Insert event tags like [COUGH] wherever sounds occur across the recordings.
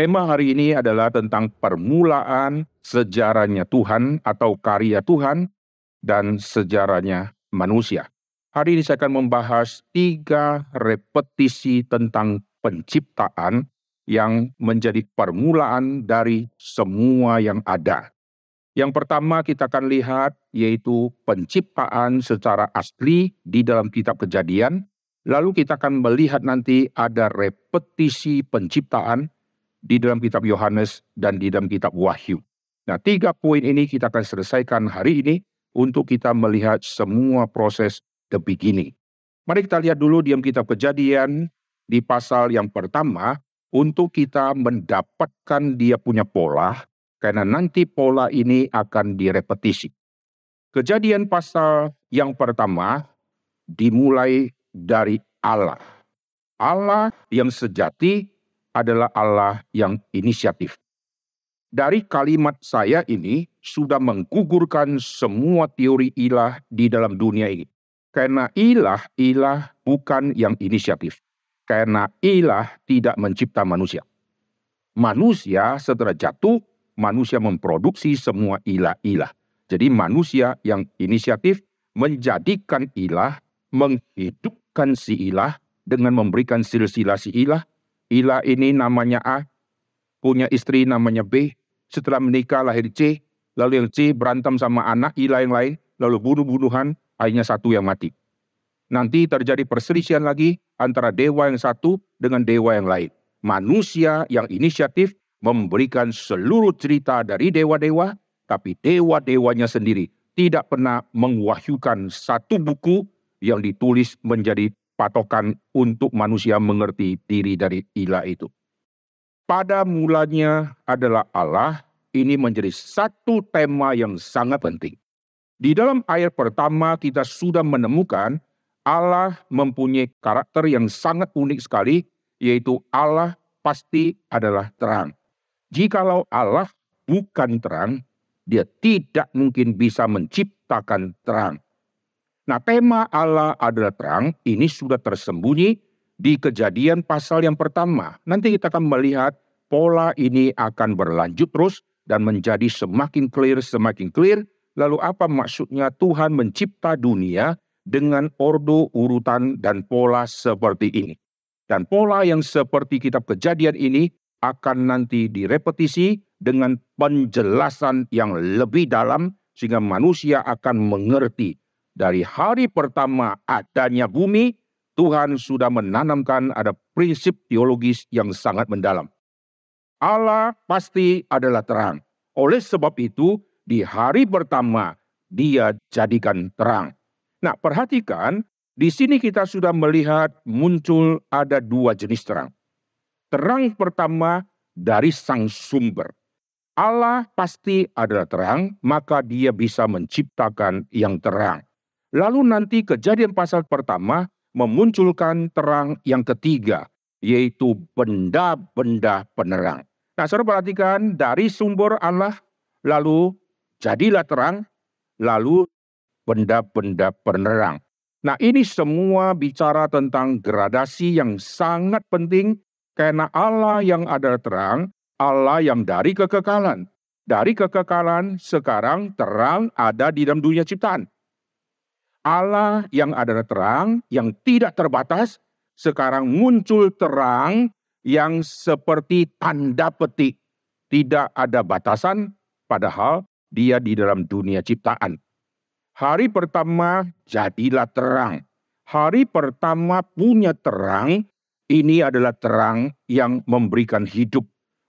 Tema hari ini adalah tentang permulaan sejarahnya Tuhan atau karya Tuhan dan sejarahnya manusia. Hari ini saya akan membahas tiga repetisi tentang penciptaan yang menjadi permulaan dari semua yang ada. Yang pertama kita akan lihat yaitu penciptaan secara asli di dalam kitab kejadian. Lalu kita akan melihat nanti ada repetisi penciptaan di dalam kitab Yohanes dan di dalam kitab Wahyu. Nah tiga poin ini kita akan selesaikan hari ini untuk kita melihat semua proses the beginning. Mari kita lihat dulu di dalam kitab kejadian di pasal yang pertama untuk kita mendapatkan dia punya pola karena nanti pola ini akan direpetisi. Kejadian pasal yang pertama dimulai dari Allah. Allah yang sejati adalah Allah yang inisiatif. Dari kalimat saya ini sudah menggugurkan semua teori ilah di dalam dunia ini. Karena ilah, ilah bukan yang inisiatif. Karena ilah tidak mencipta manusia. Manusia setelah jatuh manusia memproduksi semua ilah-ilah. Jadi manusia yang inisiatif menjadikan ilah, menghidupkan si ilah dengan memberikan silsilah si ilah. Ilah ini namanya A, punya istri namanya B, setelah menikah lahir C, lalu yang C berantem sama anak ilah yang lain, lalu bunuh-bunuhan, akhirnya satu yang mati. Nanti terjadi perselisihan lagi antara dewa yang satu dengan dewa yang lain. Manusia yang inisiatif memberikan seluruh cerita dari dewa-dewa, tapi dewa-dewanya sendiri tidak pernah mengwahyukan satu buku yang ditulis menjadi patokan untuk manusia mengerti diri dari ilah itu. Pada mulanya adalah Allah, ini menjadi satu tema yang sangat penting. Di dalam ayat pertama kita sudah menemukan Allah mempunyai karakter yang sangat unik sekali, yaitu Allah pasti adalah terang. Jikalau Allah bukan terang, dia tidak mungkin bisa menciptakan terang. Nah, tema Allah adalah terang, ini sudah tersembunyi di kejadian pasal yang pertama. Nanti kita akan melihat pola ini akan berlanjut terus dan menjadi semakin clear, semakin clear. Lalu apa maksudnya Tuhan mencipta dunia dengan ordo urutan dan pola seperti ini. Dan pola yang seperti kitab kejadian ini akan nanti direpetisi dengan penjelasan yang lebih dalam sehingga manusia akan mengerti dari hari pertama adanya bumi Tuhan sudah menanamkan ada prinsip teologis yang sangat mendalam. Allah pasti adalah terang. Oleh sebab itu di hari pertama dia jadikan terang. Nah, perhatikan di sini kita sudah melihat muncul ada dua jenis terang terang pertama dari sang sumber. Allah pasti adalah terang, maka dia bisa menciptakan yang terang. Lalu nanti kejadian pasal pertama memunculkan terang yang ketiga, yaitu benda-benda penerang. Nah, saudara perhatikan dari sumber Allah, lalu jadilah terang, lalu benda-benda penerang. Nah, ini semua bicara tentang gradasi yang sangat penting karena Allah yang ada terang, Allah yang dari kekekalan. Dari kekekalan sekarang terang ada di dalam dunia ciptaan. Allah yang ada terang, yang tidak terbatas, sekarang muncul terang yang seperti tanda petik. Tidak ada batasan, padahal dia di dalam dunia ciptaan. Hari pertama jadilah terang. Hari pertama punya terang ini adalah terang yang memberikan hidup.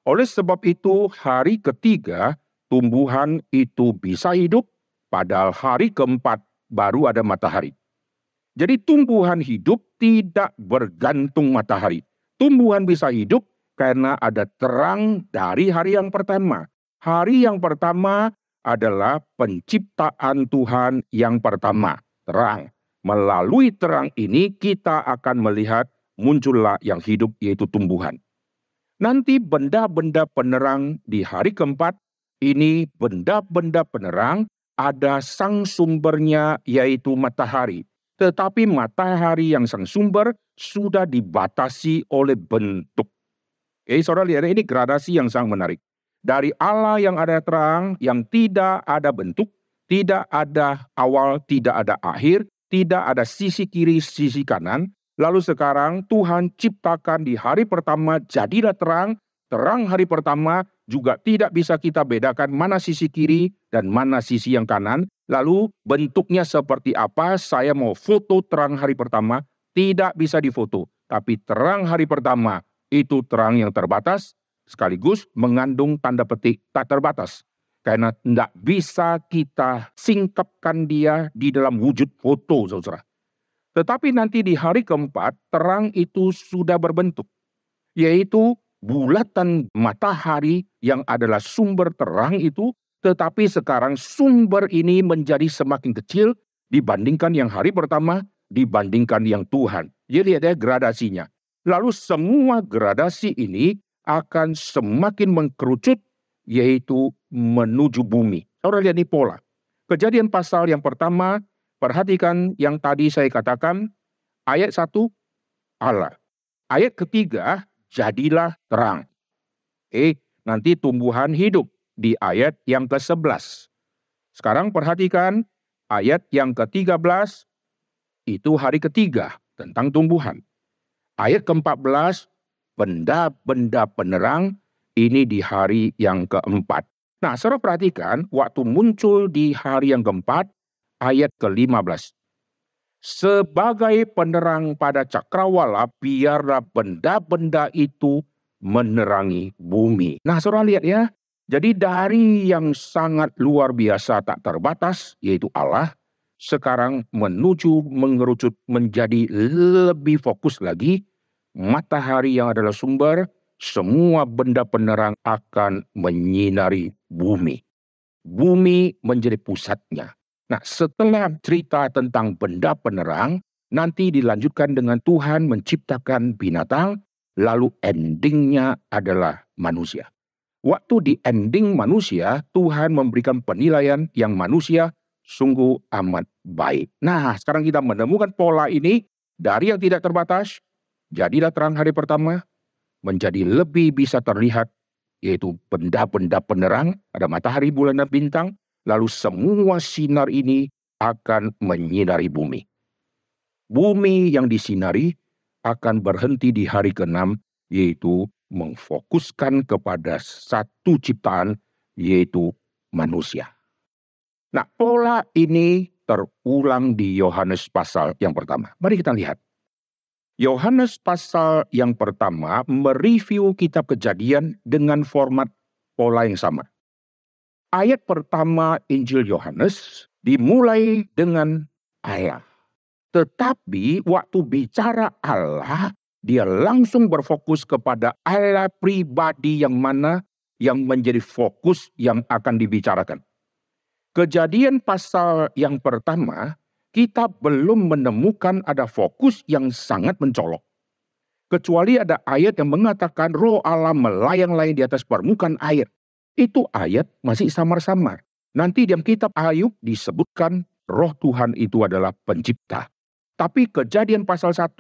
Oleh sebab itu, hari ketiga tumbuhan itu bisa hidup, padahal hari keempat baru ada matahari. Jadi tumbuhan hidup tidak bergantung matahari. Tumbuhan bisa hidup karena ada terang dari hari yang pertama. Hari yang pertama adalah penciptaan Tuhan yang pertama, terang. Melalui terang ini kita akan melihat muncullah yang hidup yaitu tumbuhan. Nanti benda-benda penerang di hari keempat, ini benda-benda penerang ada sang sumbernya yaitu matahari. Tetapi matahari yang sang sumber sudah dibatasi oleh bentuk. Eh, saudara lihat ini gradasi yang sangat menarik. Dari Allah yang ada terang, yang tidak ada bentuk, tidak ada awal, tidak ada akhir, tidak ada sisi kiri, sisi kanan. Lalu sekarang Tuhan ciptakan di hari pertama jadilah terang, terang hari pertama juga tidak bisa kita bedakan mana sisi kiri dan mana sisi yang kanan. Lalu bentuknya seperti apa? Saya mau foto terang hari pertama, tidak bisa difoto. Tapi terang hari pertama itu terang yang terbatas, sekaligus mengandung tanda petik tak terbatas. Karena tidak bisa kita singkapkan dia di dalam wujud foto, saudara. Tetapi nanti di hari keempat, terang itu sudah berbentuk. Yaitu bulatan matahari yang adalah sumber terang itu, tetapi sekarang sumber ini menjadi semakin kecil dibandingkan yang hari pertama, dibandingkan yang Tuhan. Jadi ada gradasinya. Lalu semua gradasi ini akan semakin mengkerucut yaitu menuju bumi. Saudara lihat ini pola. Kejadian pasal yang pertama, perhatikan yang tadi saya katakan, ayat satu Allah. Ayat ketiga, jadilah terang. Eh, nanti tumbuhan hidup di ayat yang ke-11. Sekarang perhatikan ayat yang ke-13, itu hari ketiga tentang tumbuhan. Ayat ke-14, benda-benda penerang ini di hari yang keempat. Nah, saudara perhatikan waktu muncul di hari yang keempat, ayat ke-15. Sebagai penerang pada cakrawala, biarlah benda-benda itu menerangi bumi. Nah, saudara lihat ya. Jadi dari yang sangat luar biasa tak terbatas, yaitu Allah, sekarang menuju mengerucut menjadi lebih fokus lagi matahari yang adalah sumber, semua benda penerang akan menyinari bumi. Bumi menjadi pusatnya. Nah, setelah cerita tentang benda penerang, nanti dilanjutkan dengan Tuhan menciptakan binatang, lalu endingnya adalah manusia. Waktu di ending manusia, Tuhan memberikan penilaian yang manusia sungguh amat baik. Nah, sekarang kita menemukan pola ini dari yang tidak terbatas Jadilah terang hari pertama menjadi lebih bisa terlihat yaitu benda-benda penerang, ada matahari, bulan, dan bintang, lalu semua sinar ini akan menyinari bumi. Bumi yang disinari akan berhenti di hari ke-6, yaitu memfokuskan kepada satu ciptaan, yaitu manusia. Nah, pola ini terulang di Yohanes pasal yang pertama. Mari kita lihat. Yohanes pasal yang pertama mereview kitab kejadian dengan format pola yang sama. Ayat pertama Injil Yohanes dimulai dengan Allah. Tetapi waktu bicara Allah, dia langsung berfokus kepada Allah pribadi yang mana yang menjadi fokus yang akan dibicarakan. Kejadian pasal yang pertama kita belum menemukan ada fokus yang sangat mencolok. Kecuali ada ayat yang mengatakan roh Allah melayang-layang di atas permukaan air. Itu ayat masih samar-samar. Nanti dalam kitab Ayub disebutkan roh Tuhan itu adalah pencipta. Tapi kejadian pasal 1,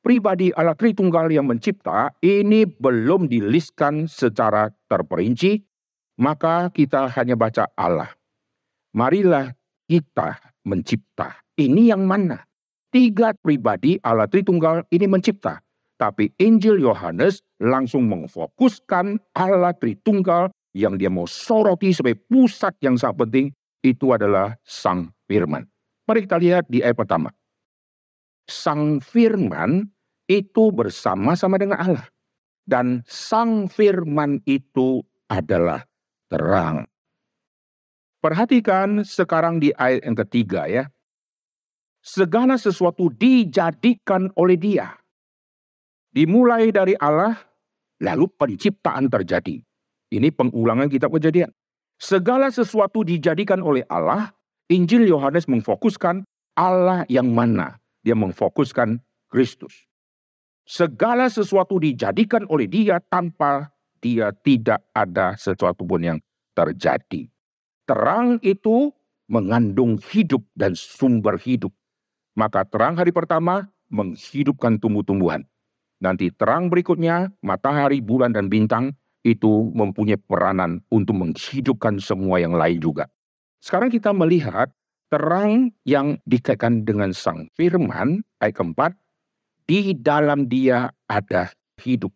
pribadi Allah Tritunggal yang mencipta, ini belum diliskan secara terperinci, maka kita hanya baca Allah. Marilah kita mencipta. Ini yang mana? Tiga pribadi Allah Tritunggal ini mencipta. Tapi Injil Yohanes langsung memfokuskan Allah Tritunggal yang dia mau soroti sebagai pusat yang sangat penting itu adalah Sang Firman. Mari kita lihat di ayat pertama. Sang Firman itu bersama-sama dengan Allah. Dan Sang Firman itu adalah terang. Perhatikan sekarang di ayat yang ketiga ya segala sesuatu dijadikan oleh Dia. Dimulai dari Allah, lalu penciptaan terjadi. Ini pengulangan kitab kejadian. Segala sesuatu dijadikan oleh Allah, Injil Yohanes memfokuskan Allah yang mana? Dia memfokuskan Kristus. Segala sesuatu dijadikan oleh dia tanpa dia tidak ada sesuatu pun yang terjadi. Terang itu mengandung hidup dan sumber hidup. Maka terang hari pertama menghidupkan tumbuh-tumbuhan. Nanti terang berikutnya, matahari, bulan, dan bintang itu mempunyai peranan untuk menghidupkan semua yang lain juga. Sekarang kita melihat terang yang dikaitkan dengan sang firman, ayat keempat, di dalam dia ada hidup.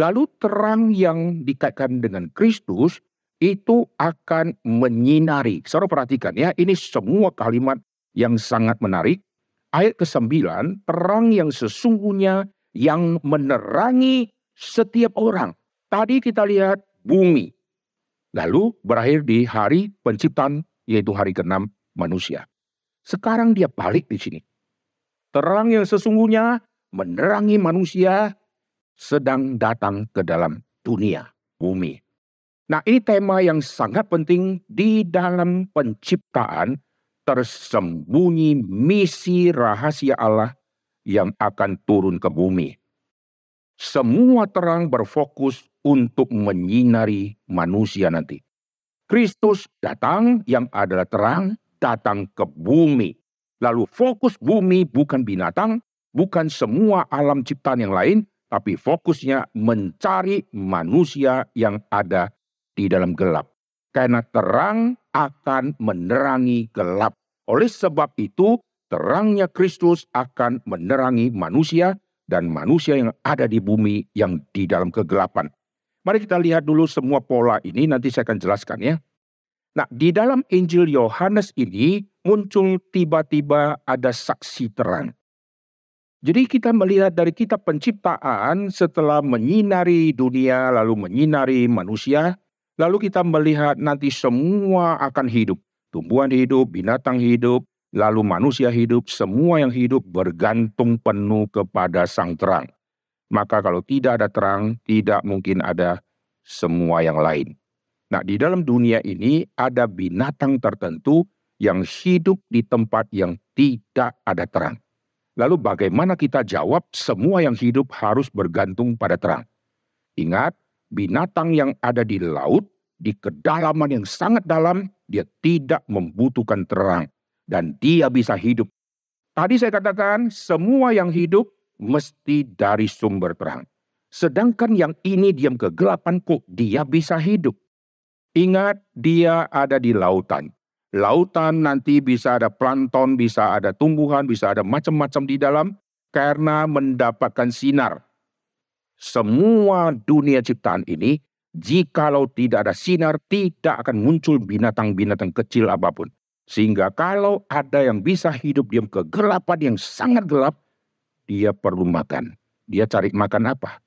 Lalu terang yang dikaitkan dengan Kristus itu akan menyinari. Saudara perhatikan ya, ini semua kalimat yang sangat menarik. Ayat ke-9, terang yang sesungguhnya yang menerangi setiap orang. Tadi kita lihat bumi. Lalu berakhir di hari penciptaan, yaitu hari ke-6 manusia. Sekarang dia balik di sini. Terang yang sesungguhnya menerangi manusia sedang datang ke dalam dunia, bumi. Nah, ini tema yang sangat penting di dalam penciptaan tersembunyi misi rahasia Allah yang akan turun ke bumi. Semua terang berfokus untuk menyinari manusia nanti. Kristus datang yang adalah terang datang ke bumi. Lalu fokus bumi bukan binatang, bukan semua alam ciptaan yang lain, tapi fokusnya mencari manusia yang ada di dalam gelap. Karena terang akan menerangi gelap. Oleh sebab itu, terangnya Kristus akan menerangi manusia dan manusia yang ada di bumi yang di dalam kegelapan. Mari kita lihat dulu semua pola ini, nanti saya akan jelaskan ya. Nah, di dalam Injil Yohanes ini muncul tiba-tiba ada saksi terang. Jadi kita melihat dari kitab penciptaan setelah menyinari dunia lalu menyinari manusia, Lalu kita melihat nanti semua akan hidup. Tumbuhan hidup, binatang hidup, lalu manusia hidup, semua yang hidup bergantung penuh kepada sang terang. Maka kalau tidak ada terang, tidak mungkin ada semua yang lain. Nah, di dalam dunia ini ada binatang tertentu yang hidup di tempat yang tidak ada terang. Lalu bagaimana kita jawab semua yang hidup harus bergantung pada terang? Ingat, binatang yang ada di laut, di kedalaman yang sangat dalam, dia tidak membutuhkan terang. Dan dia bisa hidup. Tadi saya katakan, semua yang hidup mesti dari sumber terang. Sedangkan yang ini diam kegelapan kok dia bisa hidup. Ingat, dia ada di lautan. Lautan nanti bisa ada plankton, bisa ada tumbuhan, bisa ada macam-macam di dalam karena mendapatkan sinar semua dunia ciptaan ini, jikalau tidak ada sinar, tidak akan muncul binatang-binatang kecil apa pun. Sehingga kalau ada yang bisa hidup diam kegelapan yang sangat gelap, dia perlu makan. Dia cari makan apa?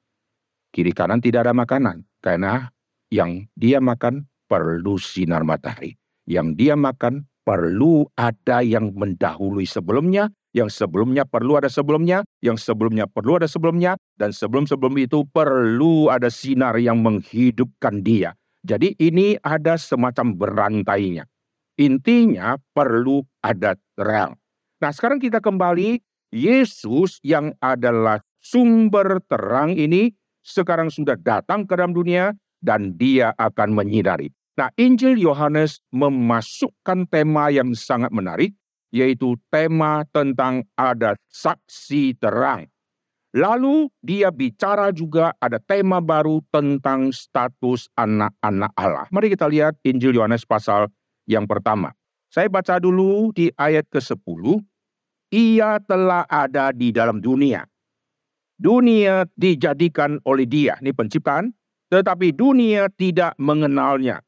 Kiri kanan tidak ada makanan. Karena yang dia makan perlu sinar matahari. Yang dia makan perlu ada yang mendahului sebelumnya yang sebelumnya perlu ada sebelumnya, yang sebelumnya perlu ada sebelumnya, dan sebelum-sebelum itu perlu ada sinar yang menghidupkan dia. Jadi ini ada semacam berantainya. Intinya perlu ada terang. Nah sekarang kita kembali, Yesus yang adalah sumber terang ini sekarang sudah datang ke dalam dunia dan dia akan menyinari. Nah Injil Yohanes memasukkan tema yang sangat menarik yaitu tema tentang ada saksi terang. Lalu dia bicara juga ada tema baru tentang status anak-anak Allah. Mari kita lihat Injil Yohanes pasal yang pertama. Saya baca dulu di ayat ke-10. Ia telah ada di dalam dunia. Dunia dijadikan oleh dia. Ini penciptaan. Tetapi dunia tidak mengenalnya.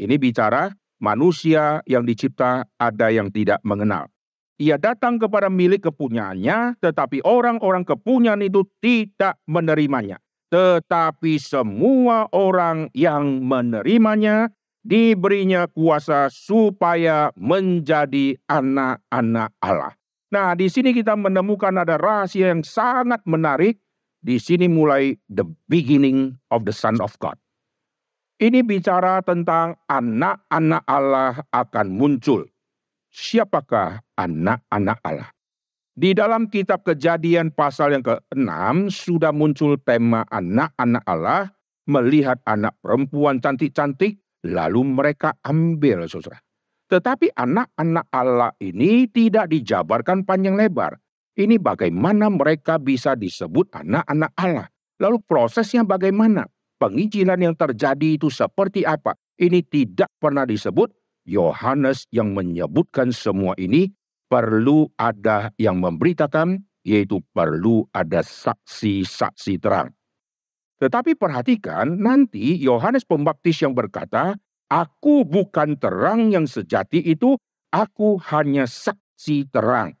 Ini bicara manusia yang dicipta ada yang tidak mengenal. Ia datang kepada milik kepunyaannya, tetapi orang-orang kepunyaan itu tidak menerimanya. Tetapi semua orang yang menerimanya diberinya kuasa supaya menjadi anak-anak Allah. Nah, di sini kita menemukan ada rahasia yang sangat menarik. Di sini mulai the beginning of the Son of God. Ini bicara tentang anak-anak Allah akan muncul. Siapakah anak-anak Allah? Di dalam kitab kejadian pasal yang ke-6 sudah muncul tema anak-anak Allah melihat anak perempuan cantik-cantik lalu mereka ambil saudara. Tetapi anak-anak Allah ini tidak dijabarkan panjang lebar. Ini bagaimana mereka bisa disebut anak-anak Allah. Lalu prosesnya bagaimana? Penginjilan yang terjadi itu seperti apa? Ini tidak pernah disebut. Yohanes yang menyebutkan semua ini perlu ada yang memberitakan, yaitu perlu ada saksi-saksi terang. Tetapi perhatikan nanti Yohanes Pembaptis yang berkata, Aku bukan terang yang sejati itu, aku hanya saksi terang.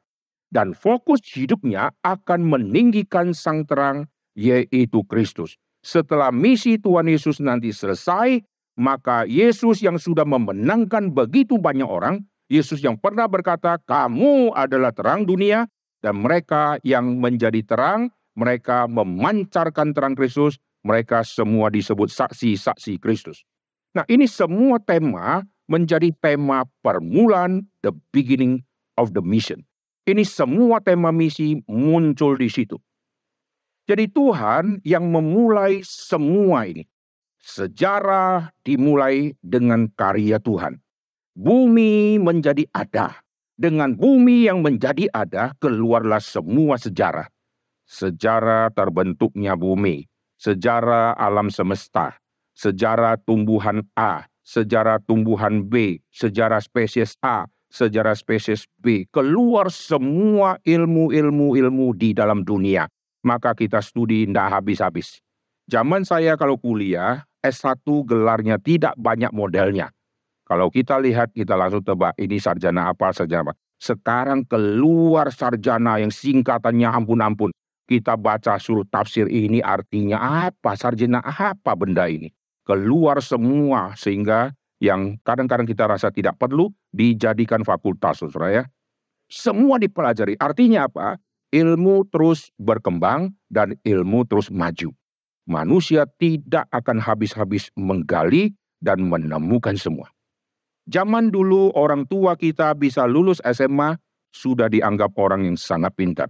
Dan fokus hidupnya akan meninggikan sang terang, yaitu Kristus. Setelah misi Tuhan Yesus nanti selesai, maka Yesus yang sudah memenangkan begitu banyak orang, Yesus yang pernah berkata, "Kamu adalah terang dunia," dan mereka yang menjadi terang, mereka memancarkan terang Kristus, mereka semua disebut saksi-saksi Kristus. Nah, ini semua tema menjadi tema permulaan the beginning of the mission. Ini semua tema misi muncul di situ. Jadi Tuhan yang memulai semua ini. Sejarah dimulai dengan karya Tuhan. Bumi menjadi ada. Dengan bumi yang menjadi ada, keluarlah semua sejarah. Sejarah terbentuknya bumi, sejarah alam semesta, sejarah tumbuhan A, sejarah tumbuhan B, sejarah spesies A, sejarah spesies B. Keluar semua ilmu-ilmu-ilmu di dalam dunia. Maka kita studi tidak habis-habis. Zaman saya kalau kuliah, S1 gelarnya tidak banyak modelnya. Kalau kita lihat, kita langsung tebak ini sarjana apa, sarjana apa. Sekarang keluar sarjana yang singkatannya ampun-ampun kita baca suruh tafsir ini artinya apa, sarjana apa benda ini. Keluar semua sehingga yang kadang-kadang kita rasa tidak perlu dijadikan fakultas, saudara ya. Semua dipelajari. Artinya apa? Ilmu terus berkembang dan ilmu terus maju. Manusia tidak akan habis-habis menggali dan menemukan semua. Zaman dulu orang tua kita bisa lulus SMA sudah dianggap orang yang sangat pintar.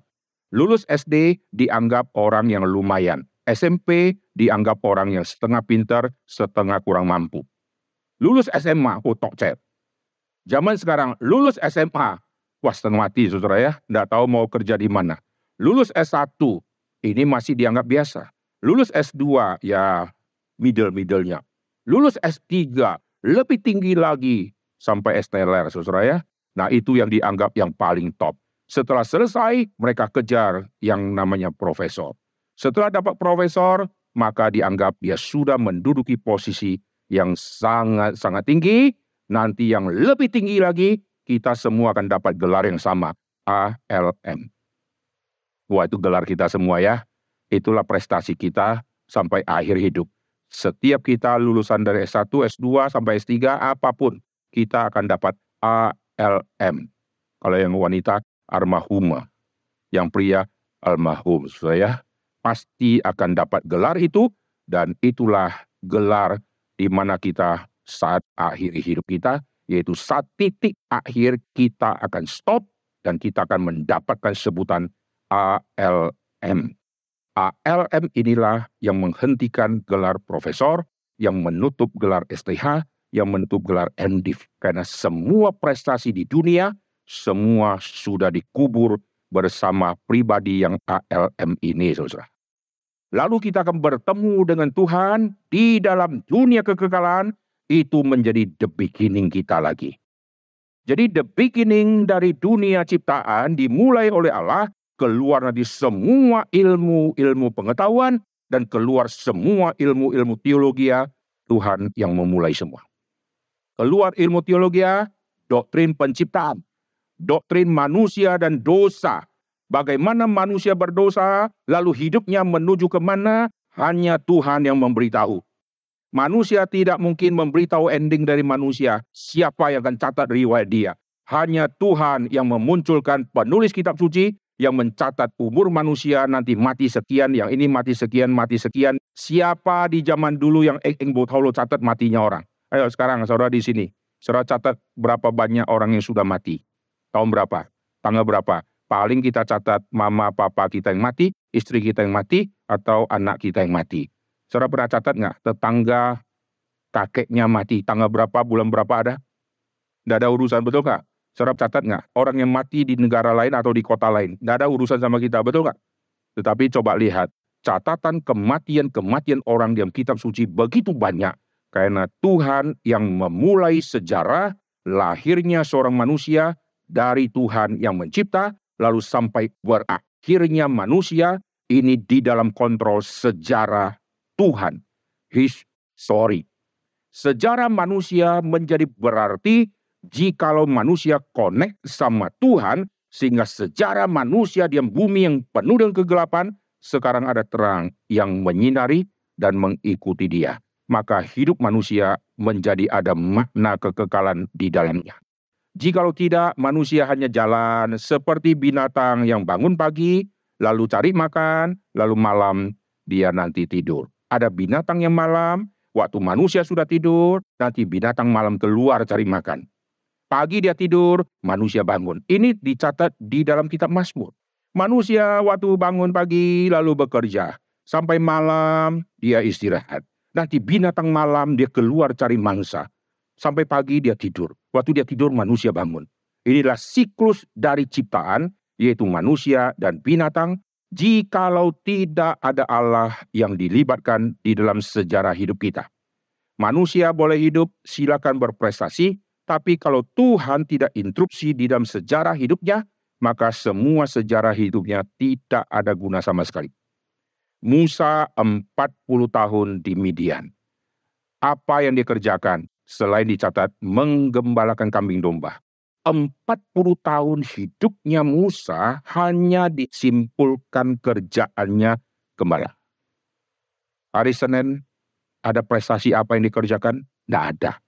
Lulus SD dianggap orang yang lumayan. SMP dianggap orang yang setengah pintar, setengah kurang mampu. Lulus SMA, oh tok Zaman sekarang, lulus SMA, wah setengah mati saudara ya, tidak tahu mau kerja di mana. Lulus S1, ini masih dianggap biasa. Lulus S2, ya middle-middlenya. Lulus S3, lebih tinggi lagi, sampai STLR saudara ya. Nah itu yang dianggap yang paling top. Setelah selesai, mereka kejar yang namanya profesor. Setelah dapat profesor, maka dianggap dia sudah menduduki posisi yang sangat-sangat tinggi. Nanti yang lebih tinggi lagi, kita semua akan dapat gelar yang sama, ALM. Wah itu gelar kita semua ya. Itulah prestasi kita sampai akhir hidup. Setiap kita lulusan dari S1, S2, sampai S3, apa pun, kita akan dapat ALM. Kalau yang wanita, armahuma. Yang pria almarhum. Saya pasti akan dapat gelar itu dan itulah gelar di mana kita saat akhir hidup kita yaitu saat titik akhir kita akan stop dan kita akan mendapatkan sebutan ALM. ALM inilah yang menghentikan gelar profesor, yang menutup gelar STH, yang menutup gelar MDiv. Karena semua prestasi di dunia semua sudah dikubur bersama pribadi yang ALM ini, saudara. Lalu kita akan bertemu dengan Tuhan di dalam dunia kekekalan, itu menjadi the beginning kita lagi. Jadi the beginning dari dunia ciptaan dimulai oleh Allah, keluar nanti semua ilmu-ilmu pengetahuan, dan keluar semua ilmu-ilmu teologi Tuhan yang memulai semua. Keluar ilmu teologi, doktrin penciptaan, doktrin manusia dan dosa. Bagaimana manusia berdosa, lalu hidupnya menuju ke mana, hanya Tuhan yang memberitahu. Manusia tidak mungkin memberitahu ending dari manusia, siapa yang akan catat riwayat dia. Hanya Tuhan yang memunculkan penulis kitab suci yang mencatat umur manusia nanti mati sekian, yang ini mati sekian, mati sekian. Siapa di zaman dulu yang eng lo catat matinya orang? Ayo sekarang saudara di sini. Saudara catat berapa banyak orang yang sudah mati. Tahun berapa? Tanggal berapa? Paling kita catat mama papa kita yang mati, istri kita yang mati, atau anak kita yang mati. Saudara pernah catat nggak? Tetangga kakeknya mati, tanggal berapa, bulan berapa ada? Tidak ada urusan, betul nggak? Serap catat nggak? Orang yang mati di negara lain atau di kota lain. Nggak ada urusan sama kita, betul nggak? Tetapi coba lihat, catatan kematian-kematian orang dalam kitab suci begitu banyak. Karena Tuhan yang memulai sejarah lahirnya seorang manusia dari Tuhan yang mencipta, lalu sampai berakhirnya manusia ini di dalam kontrol sejarah Tuhan. His story. Sejarah manusia menjadi berarti jikalau manusia connect sama Tuhan, sehingga sejarah manusia di bumi yang penuh dengan kegelapan, sekarang ada terang yang menyinari dan mengikuti dia. Maka hidup manusia menjadi ada makna kekekalan di dalamnya. Jikalau tidak, manusia hanya jalan seperti binatang yang bangun pagi, lalu cari makan, lalu malam dia nanti tidur. Ada binatang yang malam, waktu manusia sudah tidur, nanti binatang malam keluar cari makan. Pagi dia tidur, manusia bangun. Ini dicatat di dalam kitab Mazmur. Manusia waktu bangun pagi lalu bekerja. Sampai malam dia istirahat. Nanti binatang malam dia keluar cari mangsa. Sampai pagi dia tidur. Waktu dia tidur manusia bangun. Inilah siklus dari ciptaan, yaitu manusia dan binatang, jikalau tidak ada Allah yang dilibatkan di dalam sejarah hidup kita. Manusia boleh hidup, silakan berprestasi, tapi kalau Tuhan tidak interupsi di dalam sejarah hidupnya, maka semua sejarah hidupnya tidak ada guna sama sekali. Musa 40 tahun di Midian. Apa yang dikerjakan selain dicatat menggembalakan kambing domba? 40 tahun hidupnya Musa hanya disimpulkan kerjaannya gembala. Hari Senin ada prestasi apa yang dikerjakan? Tidak ada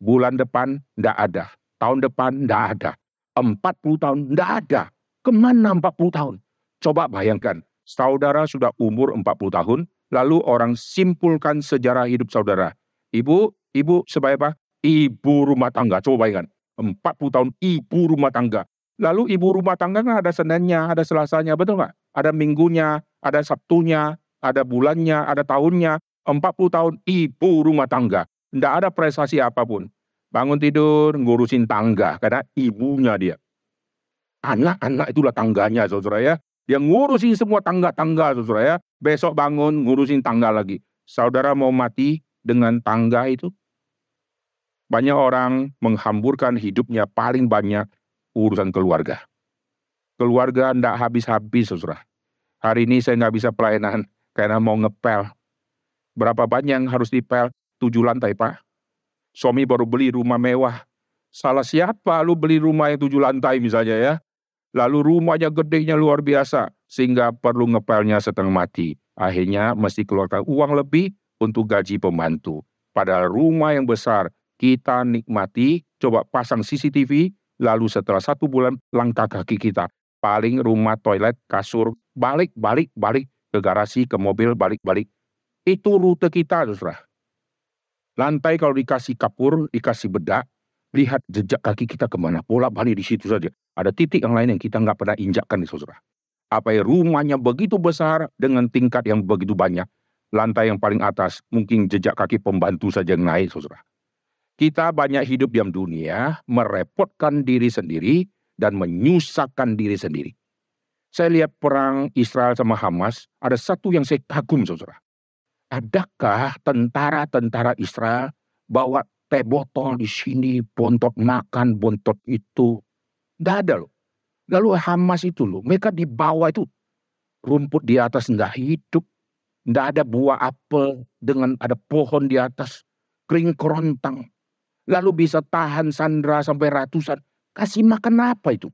bulan depan tidak ada, tahun depan tidak ada, 40 tahun tidak ada. Ke mana 40 tahun? Coba bayangkan, saudara sudah umur 40 tahun, lalu orang simpulkan sejarah hidup saudara. Ibu, ibu sebagai apa? Ibu rumah tangga. Coba bayangkan, 40 tahun ibu rumah tangga. Lalu ibu rumah tangga kan ada Seninnya, ada Selasanya, betul nggak? Ada minggunya, ada Sabtunya, ada bulannya, ada tahunnya. 40 tahun ibu rumah tangga. Tidak ada prestasi apa pun. Bangun tidur, ngurusin tangga, karena ibunya dia. Anak-anak itulah tangganya, saudara ya. Dia ngurusin semua tangga-tangga, saudara ya. Besok bangun, ngurusin tangga lagi. Saudara mau mati dengan tangga itu? Banyak orang menghamburkan hidupnya paling banyak urusan keluarga. Keluarga tidak habis-habis, saudara. Hari ini saya nggak bisa pelayanan karena mau ngepel. Berapa banyak yang harus dipel? tujuh lantai pak. Suami baru beli rumah mewah. Salah siapa lu beli rumah yang tujuh lantai misalnya ya. Lalu rumahnya gedenya luar biasa. Sehingga perlu ngepelnya setengah mati. Akhirnya mesti keluarkan uang lebih untuk gaji pembantu. Padahal rumah yang besar kita nikmati, coba pasang CCTV, lalu setelah satu bulan langkah kaki kita. Paling rumah, toilet, kasur, balik, balik, balik ke garasi, ke mobil, balik, balik. Itu rute kita, saudara. Lantai kalau dikasih kapur, dikasih bedak, lihat jejak kaki kita ke mana. Pola balik di situ saja. Ada titik yang lain yang kita nggak pernah injakkan di saudara. Apa ya rumahnya begitu besar dengan tingkat yang begitu banyak. Lantai yang paling atas mungkin jejak kaki pembantu saja yang naik saudara. Kita banyak hidup di dunia, merepotkan diri sendiri dan menyusahkan diri sendiri. Saya lihat perang Israel sama Hamas, ada satu yang saya kagum saudara adakah tentara-tentara Israel bawa teh botol di sini, bontot makan, bontot itu. Tidak ada loh. Lalu Hamas itu loh, mereka di bawah itu rumput di atas nggak hidup. Tidak ada buah apel dengan ada pohon di atas, kering kerontang. Lalu bisa tahan sandra sampai ratusan. Kasih makan apa itu?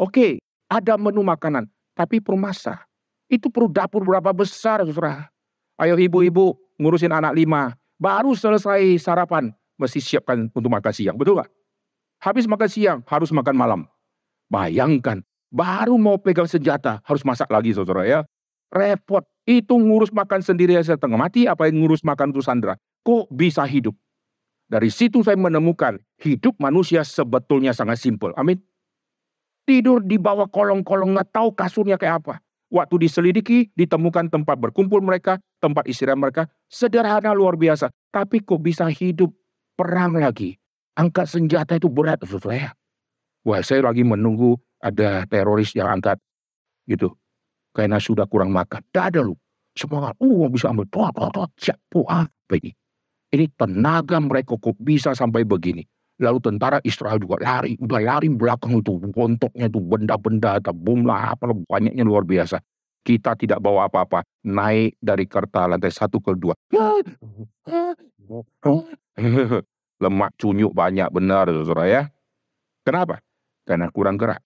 Oke, ada menu makanan, tapi permasa. Itu perlu dapur berapa besar, saudara? Ayo ibu-ibu ngurusin anak lima. Baru selesai sarapan, mesti siapkan untuk makan siang. Betul nggak? Habis makan siang, harus makan malam. Bayangkan, baru mau pegang senjata, harus masak lagi saudara ya. Repot, itu ngurus makan sendiri setengah mati, apa yang ngurus makan untuk Sandra. Kok bisa hidup? Dari situ saya menemukan hidup manusia sebetulnya sangat simpel. Amin. Tidur di bawah kolong-kolong, nggak tahu kasurnya kayak apa. Waktu diselidiki, ditemukan tempat berkumpul mereka, tempat istirahat mereka. Sederhana luar biasa. Tapi kok bisa hidup perang lagi? Angkat senjata itu berat. Wah, saya lagi menunggu ada teroris yang angkat gitu. Karena sudah kurang makan. Tidak ada lu. Semangat. Uh, bisa ambil. Tuh, tuh, tuh, siap. apa ini? Ini tenaga mereka kok bisa sampai begini. Lalu tentara Israel juga lari, udah lari belakang itu, bontoknya itu benda-benda, bom lah, apa banyaknya luar biasa. Kita tidak bawa apa-apa, naik dari kerta lantai satu ke dua. [LAUGHS] Lemak cunyuk banyak benar, saudara ya. Kenapa? Karena kurang gerak.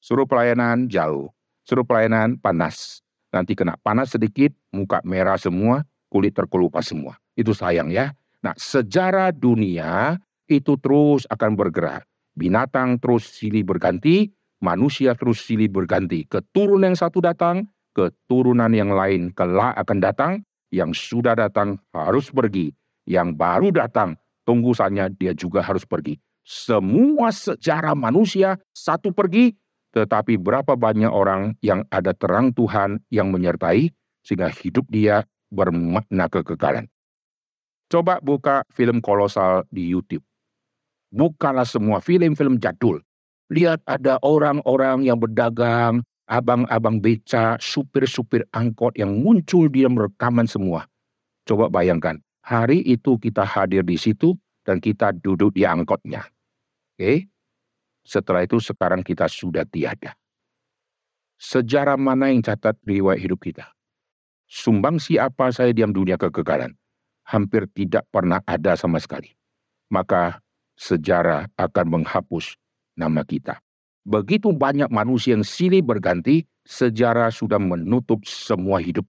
Suruh pelayanan jauh, suruh pelayanan panas. Nanti kena panas sedikit, muka merah semua, kulit terkelupas semua. Itu sayang ya. Nah, sejarah dunia itu terus akan bergerak. Binatang terus silih berganti, manusia terus silih berganti. Keturunan yang satu datang, keturunan yang lain kelak akan datang, yang sudah datang harus pergi, yang baru datang tunggu saja dia juga harus pergi. Semua sejarah manusia satu pergi, tetapi berapa banyak orang yang ada terang Tuhan yang menyertai sehingga hidup dia bermakna kekekalan. Coba buka film kolosal di YouTube bukanlah semua film-film jadul. Lihat ada orang-orang yang berdagang, abang-abang beca, supir-supir angkot yang muncul di dalam rekaman semua. Coba bayangkan, hari itu kita hadir di situ dan kita duduk di angkotnya. Oke? Setelah itu sekarang kita sudah tiada. Sejarah mana yang catat riwayat hidup kita? Sumbang siapa saya diam dunia kegagalan? Hampir tidak pernah ada sama sekali. Maka sejarah akan menghapus nama kita. Begitu banyak manusia yang silih berganti, sejarah sudah menutup semua hidup.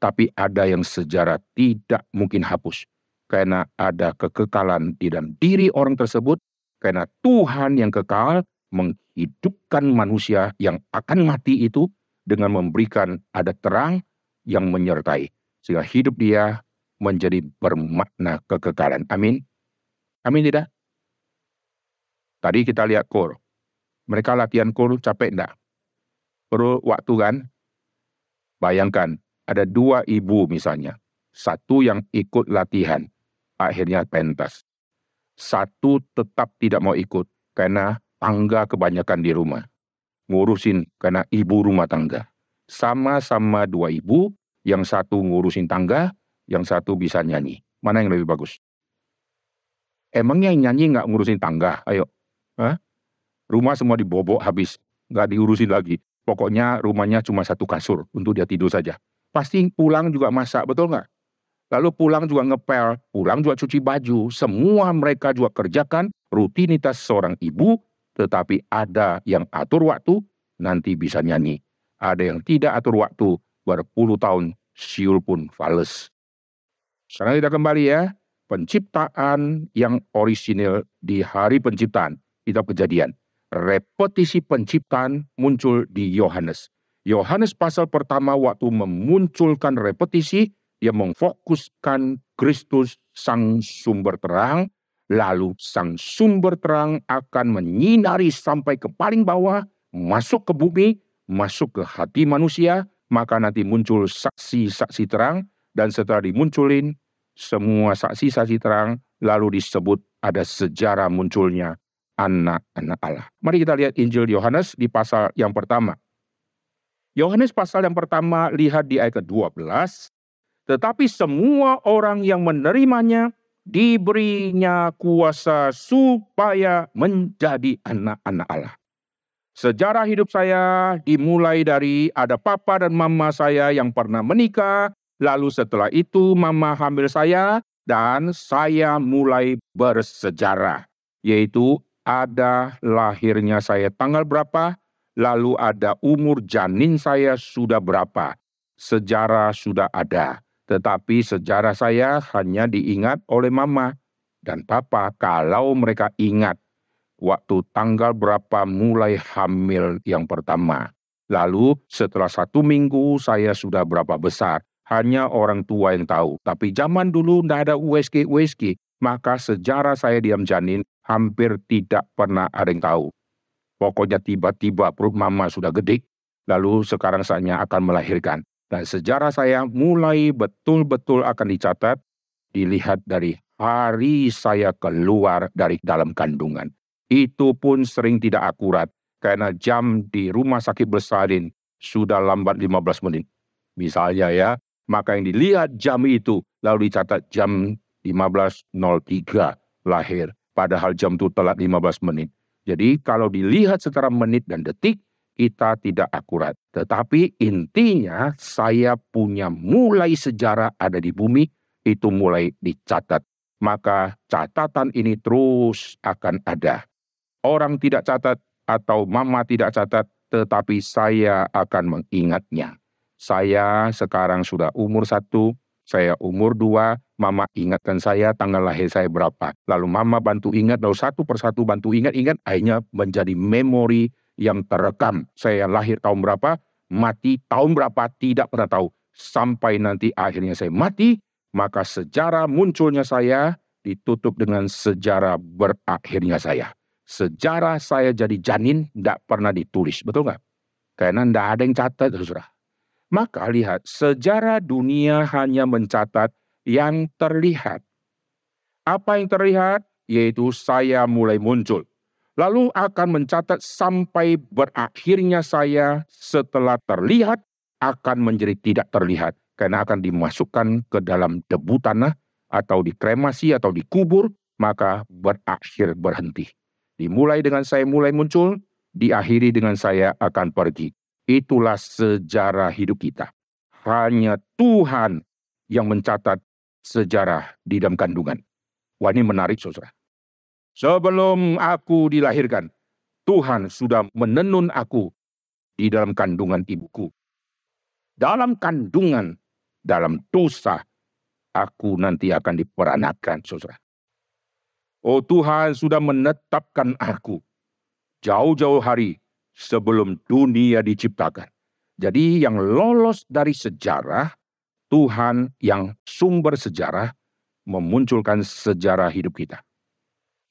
Tapi ada yang sejarah tidak mungkin hapus. Karena ada kekekalan di dalam diri orang tersebut. Karena Tuhan yang kekal menghidupkan manusia yang akan mati itu dengan memberikan ada terang yang menyertai. Sehingga hidup dia menjadi bermakna kekekalan. Amin. Amin tidak? Tadi kita lihat kor. Mereka latihan kor capek enggak? Perlu waktu kan? Bayangkan, ada dua ibu misalnya. Satu yang ikut latihan, akhirnya pentas. Satu tetap tidak mau ikut, karena tangga kebanyakan di rumah. Ngurusin karena ibu rumah tangga. Sama-sama dua ibu, yang satu ngurusin tangga, yang satu bisa nyanyi. Mana yang lebih bagus? Emangnya yang nyanyi nggak ngurusin tangga? Ayo, Hah? Rumah semua dibobok habis, nggak diurusin lagi. Pokoknya rumahnya cuma satu kasur untuk dia tidur saja. Pasti pulang juga masak, betul nggak? Lalu pulang juga ngepel, pulang juga cuci baju. Semua mereka juga kerjakan rutinitas seorang ibu, tetapi ada yang atur waktu, nanti bisa nyanyi. Ada yang tidak atur waktu, berpuluh tahun, siul pun fales. Sekarang kita kembali ya, penciptaan yang orisinil di hari penciptaan kitab kejadian. Repetisi penciptaan muncul di Yohanes. Yohanes pasal pertama waktu memunculkan repetisi, yang memfokuskan Kristus sang sumber terang, lalu sang sumber terang akan menyinari sampai ke paling bawah, masuk ke bumi, masuk ke hati manusia, maka nanti muncul saksi-saksi terang, dan setelah dimunculin, semua saksi-saksi terang, lalu disebut ada sejarah munculnya anak-anak Allah. Mari kita lihat Injil Yohanes di pasal yang pertama. Yohanes pasal yang pertama lihat di ayat ke-12. Tetapi semua orang yang menerimanya diberinya kuasa supaya menjadi anak-anak Allah. Sejarah hidup saya dimulai dari ada papa dan mama saya yang pernah menikah, lalu setelah itu mama hamil saya, dan saya mulai bersejarah, yaitu ada lahirnya saya tanggal berapa, lalu ada umur janin saya sudah berapa. Sejarah sudah ada, tetapi sejarah saya hanya diingat oleh mama dan papa kalau mereka ingat waktu tanggal berapa mulai hamil yang pertama. Lalu setelah satu minggu saya sudah berapa besar. Hanya orang tua yang tahu. Tapi zaman dulu tidak ada USG-USG. Maka sejarah saya diam janin hampir tidak pernah ada yang tahu. Pokoknya tiba-tiba perut mama sudah gede, lalu sekarang saatnya akan melahirkan. Dan sejarah saya mulai betul-betul akan dicatat, dilihat dari hari saya keluar dari dalam kandungan. Itu pun sering tidak akurat karena jam di rumah sakit bersalin sudah lambat 15 menit. Misalnya ya, maka yang dilihat jam itu lalu dicatat jam 15.03 lahir. Padahal jam itu telat 15 menit. Jadi kalau dilihat secara menit dan detik, kita tidak akurat. Tetapi intinya saya punya mulai sejarah ada di bumi, itu mulai dicatat. Maka catatan ini terus akan ada. Orang tidak catat atau mama tidak catat, tetapi saya akan mengingatnya. Saya sekarang sudah umur satu, saya umur dua, mama ingatkan saya tanggal lahir saya berapa. Lalu mama bantu ingat, lalu satu persatu bantu ingat-ingat, akhirnya menjadi memori yang terekam. Saya lahir tahun berapa, mati tahun berapa, tidak pernah tahu. Sampai nanti akhirnya saya mati, maka sejarah munculnya saya ditutup dengan sejarah berakhirnya saya sejarah saya jadi janin tidak pernah ditulis, betul nggak? Karena tidak ada yang catat, saudara. Maka lihat, sejarah dunia hanya mencatat yang terlihat. Apa yang terlihat? Yaitu saya mulai muncul. Lalu akan mencatat sampai berakhirnya saya setelah terlihat akan menjadi tidak terlihat. Karena akan dimasukkan ke dalam debu tanah atau dikremasi atau dikubur, maka berakhir berhenti. Dimulai dengan saya mulai muncul, diakhiri dengan saya akan pergi. Itulah sejarah hidup kita. Hanya Tuhan yang mencatat sejarah di dalam kandungan. Wah ini menarik saudara. Sebelum aku dilahirkan, Tuhan sudah menenun aku di dalam kandungan ibuku. Dalam kandungan, dalam dosa, aku nanti akan diperanakan, saudara. Oh Tuhan sudah menetapkan aku jauh-jauh hari sebelum dunia diciptakan. Jadi yang lolos dari sejarah, Tuhan yang sumber sejarah memunculkan sejarah hidup kita.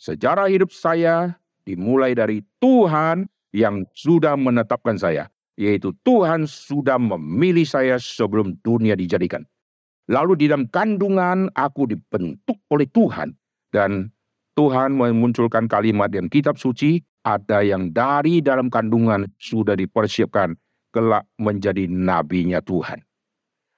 Sejarah hidup saya dimulai dari Tuhan yang sudah menetapkan saya, yaitu Tuhan sudah memilih saya sebelum dunia dijadikan. Lalu di dalam kandungan aku dibentuk oleh Tuhan dan Tuhan memunculkan kalimat yang kitab suci, ada yang dari dalam kandungan sudah dipersiapkan kelak menjadi nabinya Tuhan.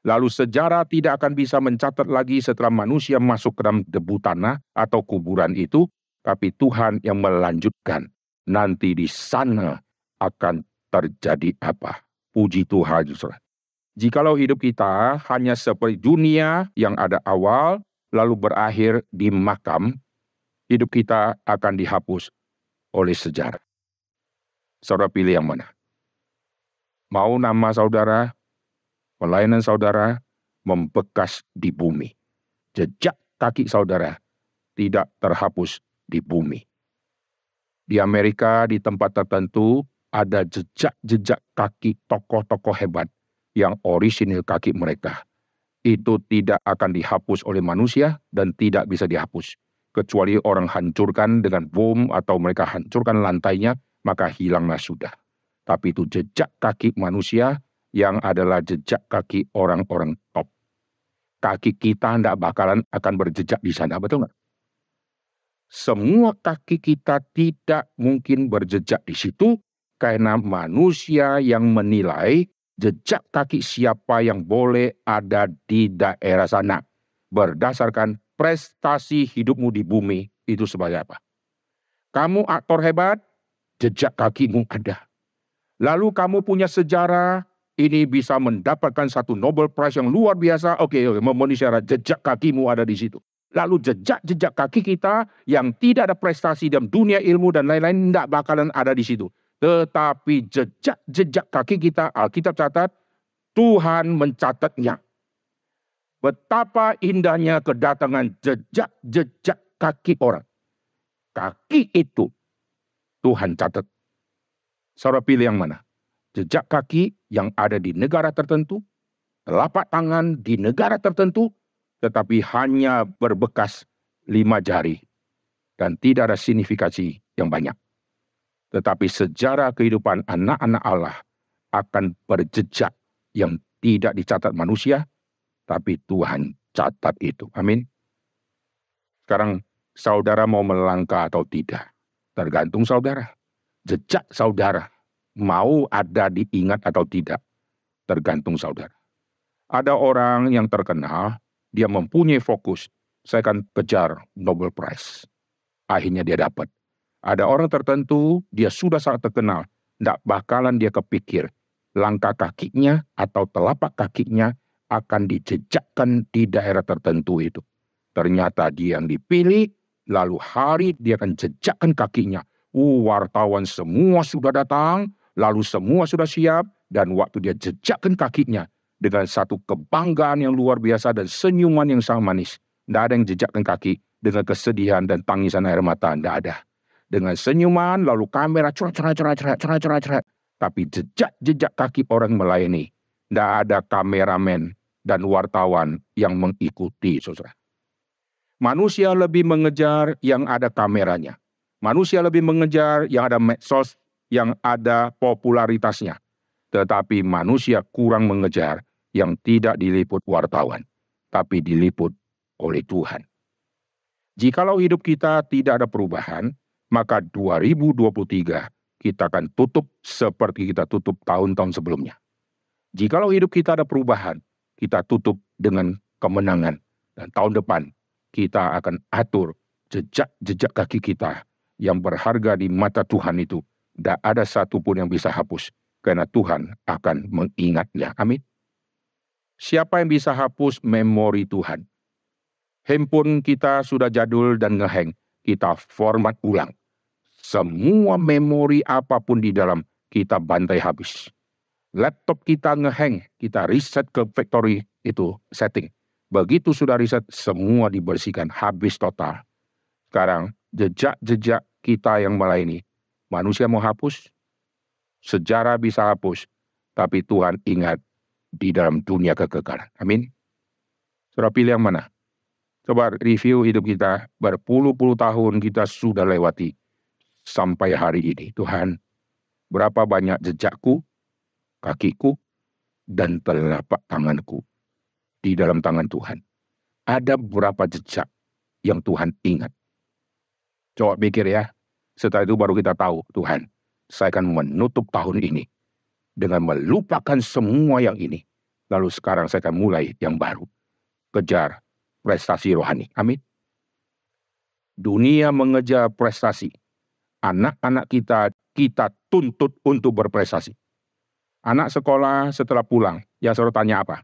Lalu sejarah tidak akan bisa mencatat lagi setelah manusia masuk ke dalam debu tanah atau kuburan itu, tapi Tuhan yang melanjutkan. Nanti di sana akan terjadi apa? Puji Tuhan, saudara. Jikalau hidup kita hanya seperti dunia yang ada awal, lalu berakhir di makam, hidup kita akan dihapus oleh sejarah. Saudara pilih yang mana? Mau nama saudara, pelayanan saudara membekas di bumi. Jejak kaki saudara tidak terhapus di bumi. Di Amerika, di tempat tertentu, ada jejak-jejak kaki tokoh-tokoh hebat yang orisinil kaki mereka. Itu tidak akan dihapus oleh manusia dan tidak bisa dihapus kecuali orang hancurkan dengan bom atau mereka hancurkan lantainya, maka hilanglah sudah. Tapi itu jejak kaki manusia yang adalah jejak kaki orang-orang top. Kaki kita tidak bakalan akan berjejak di sana, betul nggak? Semua kaki kita tidak mungkin berjejak di situ karena manusia yang menilai jejak kaki siapa yang boleh ada di daerah sana berdasarkan prestasi hidupmu di bumi itu sebagai apa? Kamu aktor hebat, jejak kakimu ada. Lalu kamu punya sejarah, ini bisa mendapatkan satu Nobel Prize yang luar biasa. Oke, oke memenuhi syarat jejak kakimu ada di situ. Lalu jejak-jejak kaki kita yang tidak ada prestasi dalam dunia ilmu dan lain-lain tidak bakalan ada di situ. Tetapi jejak-jejak kaki kita, Alkitab catat, Tuhan mencatatnya. Betapa indahnya kedatangan jejak-jejak kaki orang. Kaki itu Tuhan catat. Saudara pilih yang mana? Jejak kaki yang ada di negara tertentu, telapak tangan di negara tertentu, tetapi hanya berbekas lima jari dan tidak ada signifikasi yang banyak. Tetapi sejarah kehidupan anak-anak Allah akan berjejak yang tidak dicatat manusia, tapi Tuhan catat itu. Amin. Sekarang saudara mau melangkah atau tidak? Tergantung saudara. Jejak saudara mau ada diingat atau tidak. Tergantung saudara. Ada orang yang terkenal, dia mempunyai fokus. Saya akan kejar Nobel Prize. Akhirnya dia dapat. Ada orang tertentu, dia sudah sangat terkenal. Tidak bakalan dia kepikir. Langkah kakinya atau telapak kakinya akan dijejakkan di daerah tertentu itu. Ternyata dia yang dipilih, lalu hari dia akan jejakkan kakinya. Uh, wartawan semua sudah datang, lalu semua sudah siap, dan waktu dia jejakkan kakinya dengan satu kebanggaan yang luar biasa dan senyuman yang sangat manis. Tidak ada yang jejakkan kaki dengan kesedihan dan tangisan air mata, tidak ada dengan senyuman, lalu kamera cerat, cerat, cerat, cerat, cerat, cerat, cerat. Tapi jejak-jejak kaki orang melayani. Tidak ada kameramen dan wartawan yang mengikuti, saudara. Manusia lebih mengejar yang ada kameranya. Manusia lebih mengejar yang ada medsos, yang ada popularitasnya. Tetapi manusia kurang mengejar yang tidak diliput wartawan, tapi diliput oleh Tuhan. Jikalau hidup kita tidak ada perubahan, maka 2023 kita akan tutup seperti kita tutup tahun-tahun sebelumnya. Jikalau hidup kita ada perubahan, kita tutup dengan kemenangan. Dan tahun depan kita akan atur jejak-jejak kaki kita yang berharga di mata Tuhan itu. Tidak ada satupun yang bisa hapus. Karena Tuhan akan mengingatnya. Amin. Siapa yang bisa hapus memori Tuhan? Handphone kita sudah jadul dan ngeheng. Kita format ulang semua memori apa pun di dalam kita bantai habis. Laptop kita ngeheng, kita reset ke factory itu setting. Begitu sudah reset, semua dibersihkan, habis total. Sekarang jejak-jejak kita yang melayani, manusia mau hapus, sejarah bisa hapus, tapi Tuhan ingat di dalam dunia kekekalan. Amin. Saudara pilih yang mana? Coba review hidup kita, berpuluh-puluh tahun kita sudah lewati sampai hari ini. Tuhan, berapa banyak jejakku, kakiku, dan telapak tanganku di dalam tangan Tuhan. Ada beberapa jejak yang Tuhan ingat. Coba pikir ya, setelah itu baru kita tahu, Tuhan, saya akan menutup tahun ini dengan melupakan semua yang ini. Lalu sekarang saya akan mulai yang baru. Kejar prestasi rohani. Amin. Dunia mengejar prestasi anak-anak kita kita tuntut untuk berprestasi. Anak sekolah setelah pulang, yang selalu tanya apa?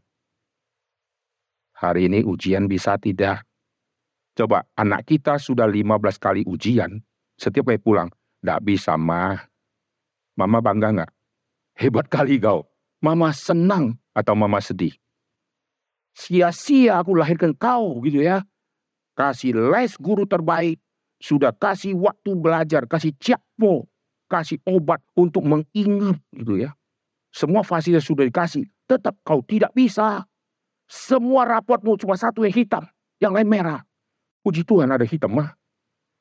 Hari ini ujian bisa tidak? Coba anak kita sudah 15 kali ujian, setiap kali pulang, tidak bisa mah. Mama bangga nggak? Hebat kali kau. Mama senang atau mama sedih? Sia-sia aku lahirkan kau gitu ya. Kasih les guru terbaik, sudah kasih waktu belajar, kasih ciakpo, kasih obat untuk mengingat gitu ya. Semua fasilitas sudah dikasih, tetap kau tidak bisa. Semua raportmu cuma satu yang hitam, yang lain merah. Puji Tuhan ada hitam mah.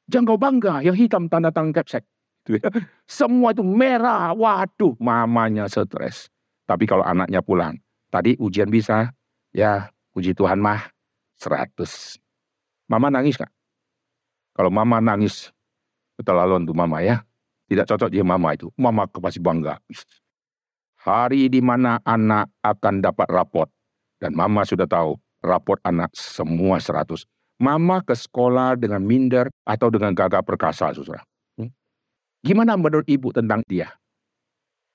Jangan kau bangga, yang hitam tanda tangan capsek. Gitu ya. Semua itu merah, waduh mamanya stres. Tapi kalau anaknya pulang, tadi ujian bisa, ya puji Tuhan mah 100. Mama nangis kak? Kalau mama nangis, keterlaluan tuh mama ya. Tidak cocok dia mama itu. Mama pasti bangga. Hari di mana anak akan dapat raport. Dan mama sudah tahu raport anak semua 100. Mama ke sekolah dengan minder atau dengan gagah perkasa, saudara. Gimana menurut ibu tentang dia?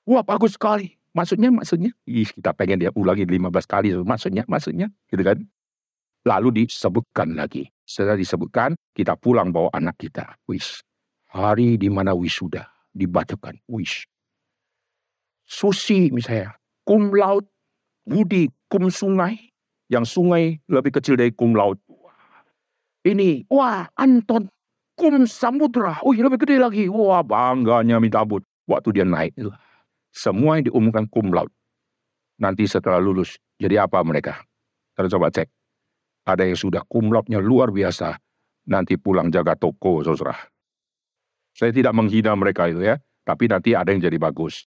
Wah bagus sekali. Maksudnya, maksudnya. Ih, kita pengen dia ulangi 15 kali. Maksudnya, maksudnya. Gitu kan. Lalu disebutkan lagi. Setelah disebutkan, kita pulang bawa anak kita. Wis. Hari di mana wisuda dibacakan. Wis. Susi misalnya. Kum laut. Budi kum sungai. Yang sungai lebih kecil dari kum laut. Ini. Wah Anton. Kum samudra. Oh lebih gede lagi. Wah bangganya minta ampun. Waktu dia naik. Semua yang diumumkan kum laut. Nanti setelah lulus. Jadi apa mereka? Kita coba cek ada yang sudah kumlotnya luar biasa. Nanti pulang jaga toko, saudara. Saya tidak menghina mereka itu ya. Tapi nanti ada yang jadi bagus.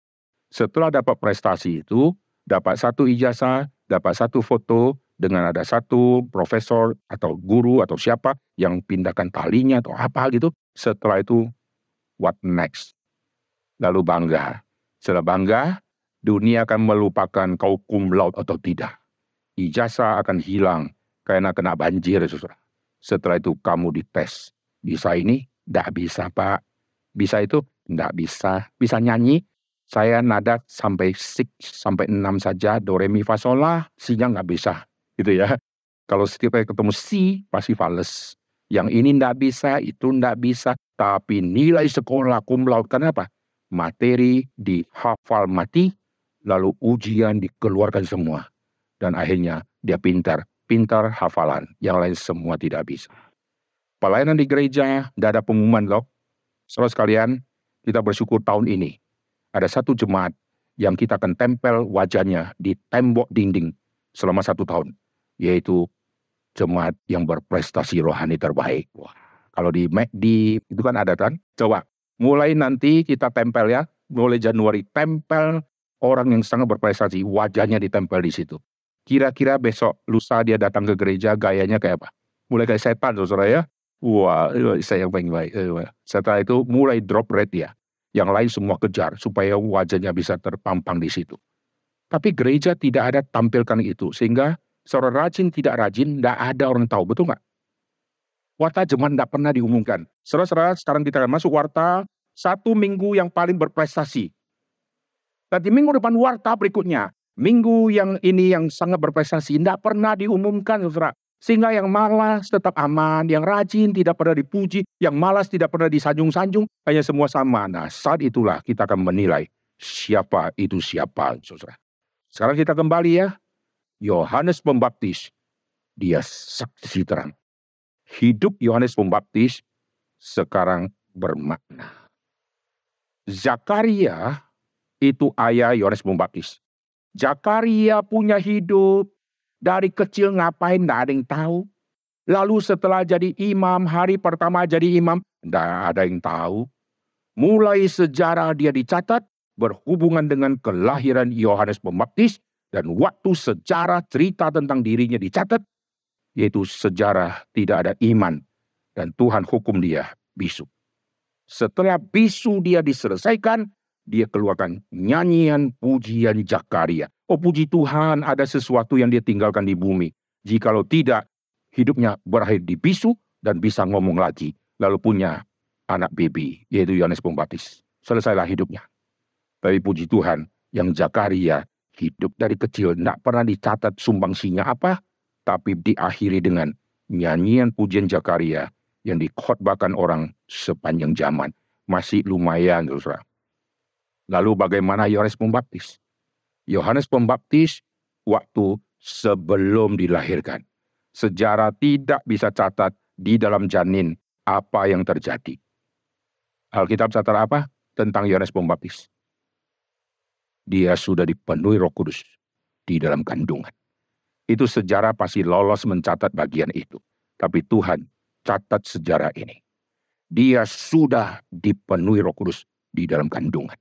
Setelah dapat prestasi itu, dapat satu ijazah, dapat satu foto, dengan ada satu profesor atau guru atau siapa yang pindahkan talinya atau apa gitu. Setelah itu what next. Lalu bangga. Setelah bangga, dunia akan melupakan kau kum laut atau tidak. Ijazah akan hilang karena kena banjir, saudara. Setelah itu kamu dites. Bisa ini? Tidak bisa, Pak. Bisa itu? Tidak bisa. Bisa nyanyi? Saya nada sampai 6 sampai 6 saja, do re mi fa sol la, si-nya nggak bisa. Gitu ya. Kalau setiap kali ketemu si, pasti fales. Yang ini tidak bisa, itu tidak bisa. Tapi nilai sekolah cum laude, kenapa? Materi dihafal mati, lalu ujian dikeluarkan semua. Dan akhirnya dia pintar. Pintar hafalan. Yang lain semua tidak bisa. Pelayanan di gereja, tidak ada pengumuman loh. Saudara sekalian, kita bersyukur tahun ini ada satu jemaat yang kita akan tempel wajahnya di tembok dinding selama satu tahun, yaitu jemaat yang berprestasi rohani terbaik. Wah, kalau di di itu kan ada kan? Coba mulai nanti kita tempel ya, mulai Januari tempel orang yang sangat berprestasi, wajahnya ditempel di situ. Kira-kira besok lusa dia datang ke gereja gayanya kayak apa? Mulai kayak setan, saudara ya. Wah, saya yang paling baik. Setelah itu mulai drop rate ya. Yang lain semua kejar supaya wajahnya bisa terpampang di situ. Tapi gereja tidak ada tampilkan itu. Sehingga seorang rajin tidak rajin, tidak ada orang tahu. Betul nggak? Warta jemaat tidak pernah diumumkan. Saudara-saudara, sekarang kita akan masuk warta satu minggu yang paling berprestasi. Nanti minggu depan warta berikutnya. Minggu yang ini yang sangat berprestasi. Tidak pernah diumumkan, saudara. Sehingga yang malas tetap aman, yang rajin tidak pernah dipuji, yang malas tidak pernah disanjung-sanjung, hanya semua sama. Nah saat itulah kita akan menilai siapa itu siapa. Saudara. Sekarang kita kembali ya. Yohanes Pembaptis, dia saksi terang. Hidup Yohanes Pembaptis sekarang bermakna. Zakaria itu ayah Yohanes Pembaptis. Zakaria punya hidup dari kecil ngapain tidak ada yang tahu. Lalu setelah jadi imam, hari pertama jadi imam, tidak ada yang tahu. Mulai sejarah dia dicatat berhubungan dengan kelahiran Yohanes Pembaptis dan waktu sejarah cerita tentang dirinya dicatat, yaitu sejarah tidak ada iman dan Tuhan hukum dia bisu. Setelah bisu dia diselesaikan, dia keluarkan nyanyian pujian Jakaria. Oh puji Tuhan ada sesuatu yang dia tinggalkan di bumi. Jikalau tidak, hidupnya berakhir di bisu dan bisa ngomong lagi. Lalu punya anak baby, yaitu Yohanes Pembaptis. Selesailah hidupnya. Tapi puji Tuhan, yang Zakaria hidup dari kecil, tidak pernah dicatat sumbangsinya apa, tapi diakhiri dengan nyanyian pujian Zakaria yang dikhotbahkan orang sepanjang zaman. Masih lumayan, saudara. Lalu bagaimana Yohanes Pembaptis? Yohanes Pembaptis waktu sebelum dilahirkan. Sejarah tidak bisa catat di dalam janin apa yang terjadi. Alkitab catat apa? Tentang Yohanes Pembaptis. Dia sudah dipenuhi roh kudus di dalam kandungan. Itu sejarah pasti lolos mencatat bagian itu. Tapi Tuhan catat sejarah ini. Dia sudah dipenuhi roh kudus di dalam kandungan.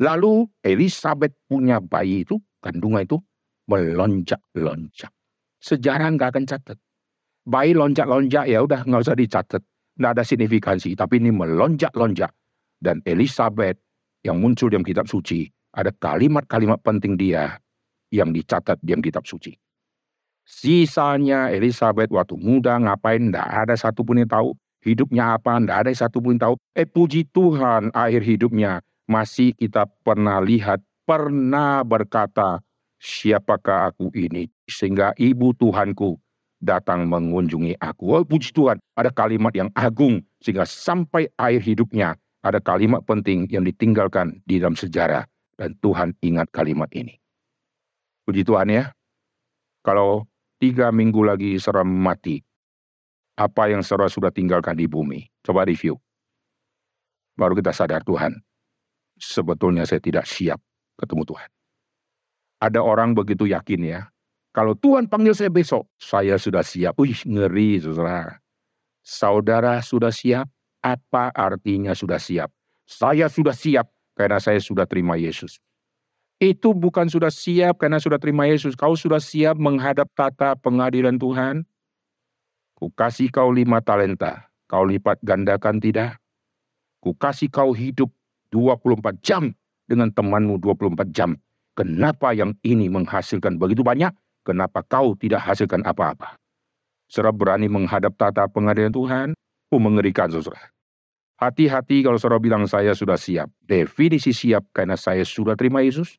Lalu Elizabeth punya bayi itu, kandungan itu melonjak-lonjak. Sejarah nggak akan catat. Bayi lonjak-lonjak ya udah nggak usah dicatat. Nggak ada signifikansi. Tapi ini melonjak-lonjak. Dan Elizabeth yang muncul dalam kitab suci. Ada kalimat-kalimat penting dia yang dicatat dalam kitab suci. Sisanya Elizabeth waktu muda ngapain, nggak ada satupun yang tahu. Hidupnya apa, nggak ada satupun yang tahu. Eh puji Tuhan akhir hidupnya masih kita pernah lihat, pernah berkata, siapakah aku ini? Sehingga ibu Tuhanku datang mengunjungi aku. Oh puji Tuhan, ada kalimat yang agung. Sehingga sampai akhir hidupnya, ada kalimat penting yang ditinggalkan di dalam sejarah. Dan Tuhan ingat kalimat ini. Puji Tuhan ya. Kalau tiga minggu lagi seram mati, apa yang saudara sudah tinggalkan di bumi? Coba review. Baru kita sadar Tuhan, sebetulnya saya tidak siap ketemu Tuhan. Ada orang begitu yakin ya, kalau Tuhan panggil saya besok, saya sudah siap. Wih, ngeri saudara. Saudara sudah siap? Apa artinya sudah siap? Saya sudah siap karena saya sudah terima Yesus. Itu bukan sudah siap karena sudah terima Yesus. Kau sudah siap menghadap tata pengadilan Tuhan? Ku kasih kau lima talenta. Kau lipat gandakan tidak? Ku kasih kau hidup 24 jam dengan temanmu 24 jam. Kenapa yang ini menghasilkan begitu banyak? Kenapa kau tidak hasilkan apa-apa? Saudara berani menghadap tata pengadilan Tuhan? Oh mengerikan saudara. Hati-hati kalau saudara bilang saya sudah siap. Definisi siap karena saya sudah terima Yesus.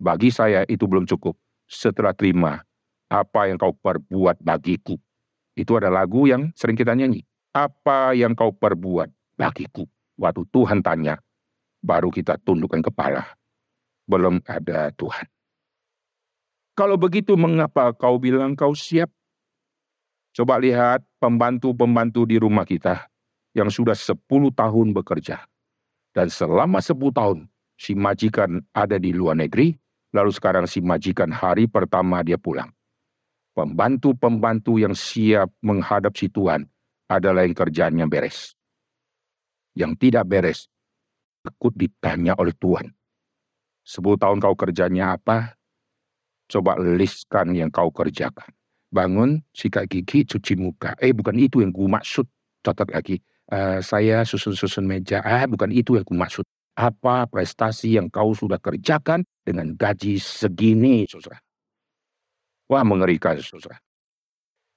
Bagi saya itu belum cukup. Setelah terima, apa yang kau perbuat bagiku. Itu ada lagu yang sering kita nyanyi. Apa yang kau perbuat bagiku. Waktu Tuhan tanya, baru kita tundukkan kepala. Belum ada Tuhan. Kalau begitu mengapa kau bilang kau siap? Coba lihat pembantu-pembantu di rumah kita yang sudah 10 tahun bekerja. Dan selama 10 tahun si majikan ada di luar negeri, lalu sekarang si majikan hari pertama dia pulang. Pembantu-pembantu yang siap menghadap si Tuhan adalah yang kerjanya beres. Yang tidak beres, takut ditanya oleh Tuhan. 10 tahun kau kerjanya apa? Coba listkan yang kau kerjakan bangun, sikat gigi, cuci muka. Eh bukan itu yang gue maksud. Catat lagi. Uh, saya susun-susun meja. Ah bukan itu yang gue maksud. Apa prestasi yang kau sudah kerjakan dengan gaji segini, saudara? Wah mengerikan, saudara.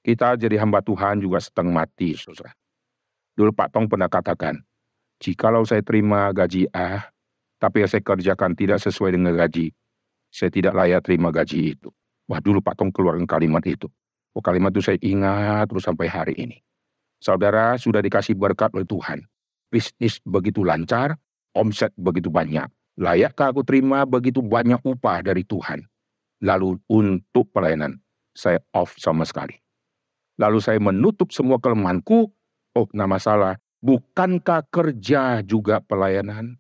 Kita jadi hamba Tuhan juga setengah mati, saudara. Dulu Pak Tong pernah katakan, jikalau saya terima gaji A, tapi yang saya kerjakan tidak sesuai dengan gaji, saya tidak layak terima gaji itu. Wah dulu Pak Tong keluarkan kalimat itu. Oh kalimat itu saya ingat terus sampai hari ini. Saudara sudah dikasih berkat oleh Tuhan. Bisnis begitu lancar, omset begitu banyak. Layakkah aku terima begitu banyak upah dari Tuhan? Lalu untuk pelayanan, saya off sama sekali. Lalu saya menutup semua kelemahanku. Oh, nama salah. Bukankah kerja juga pelayanan?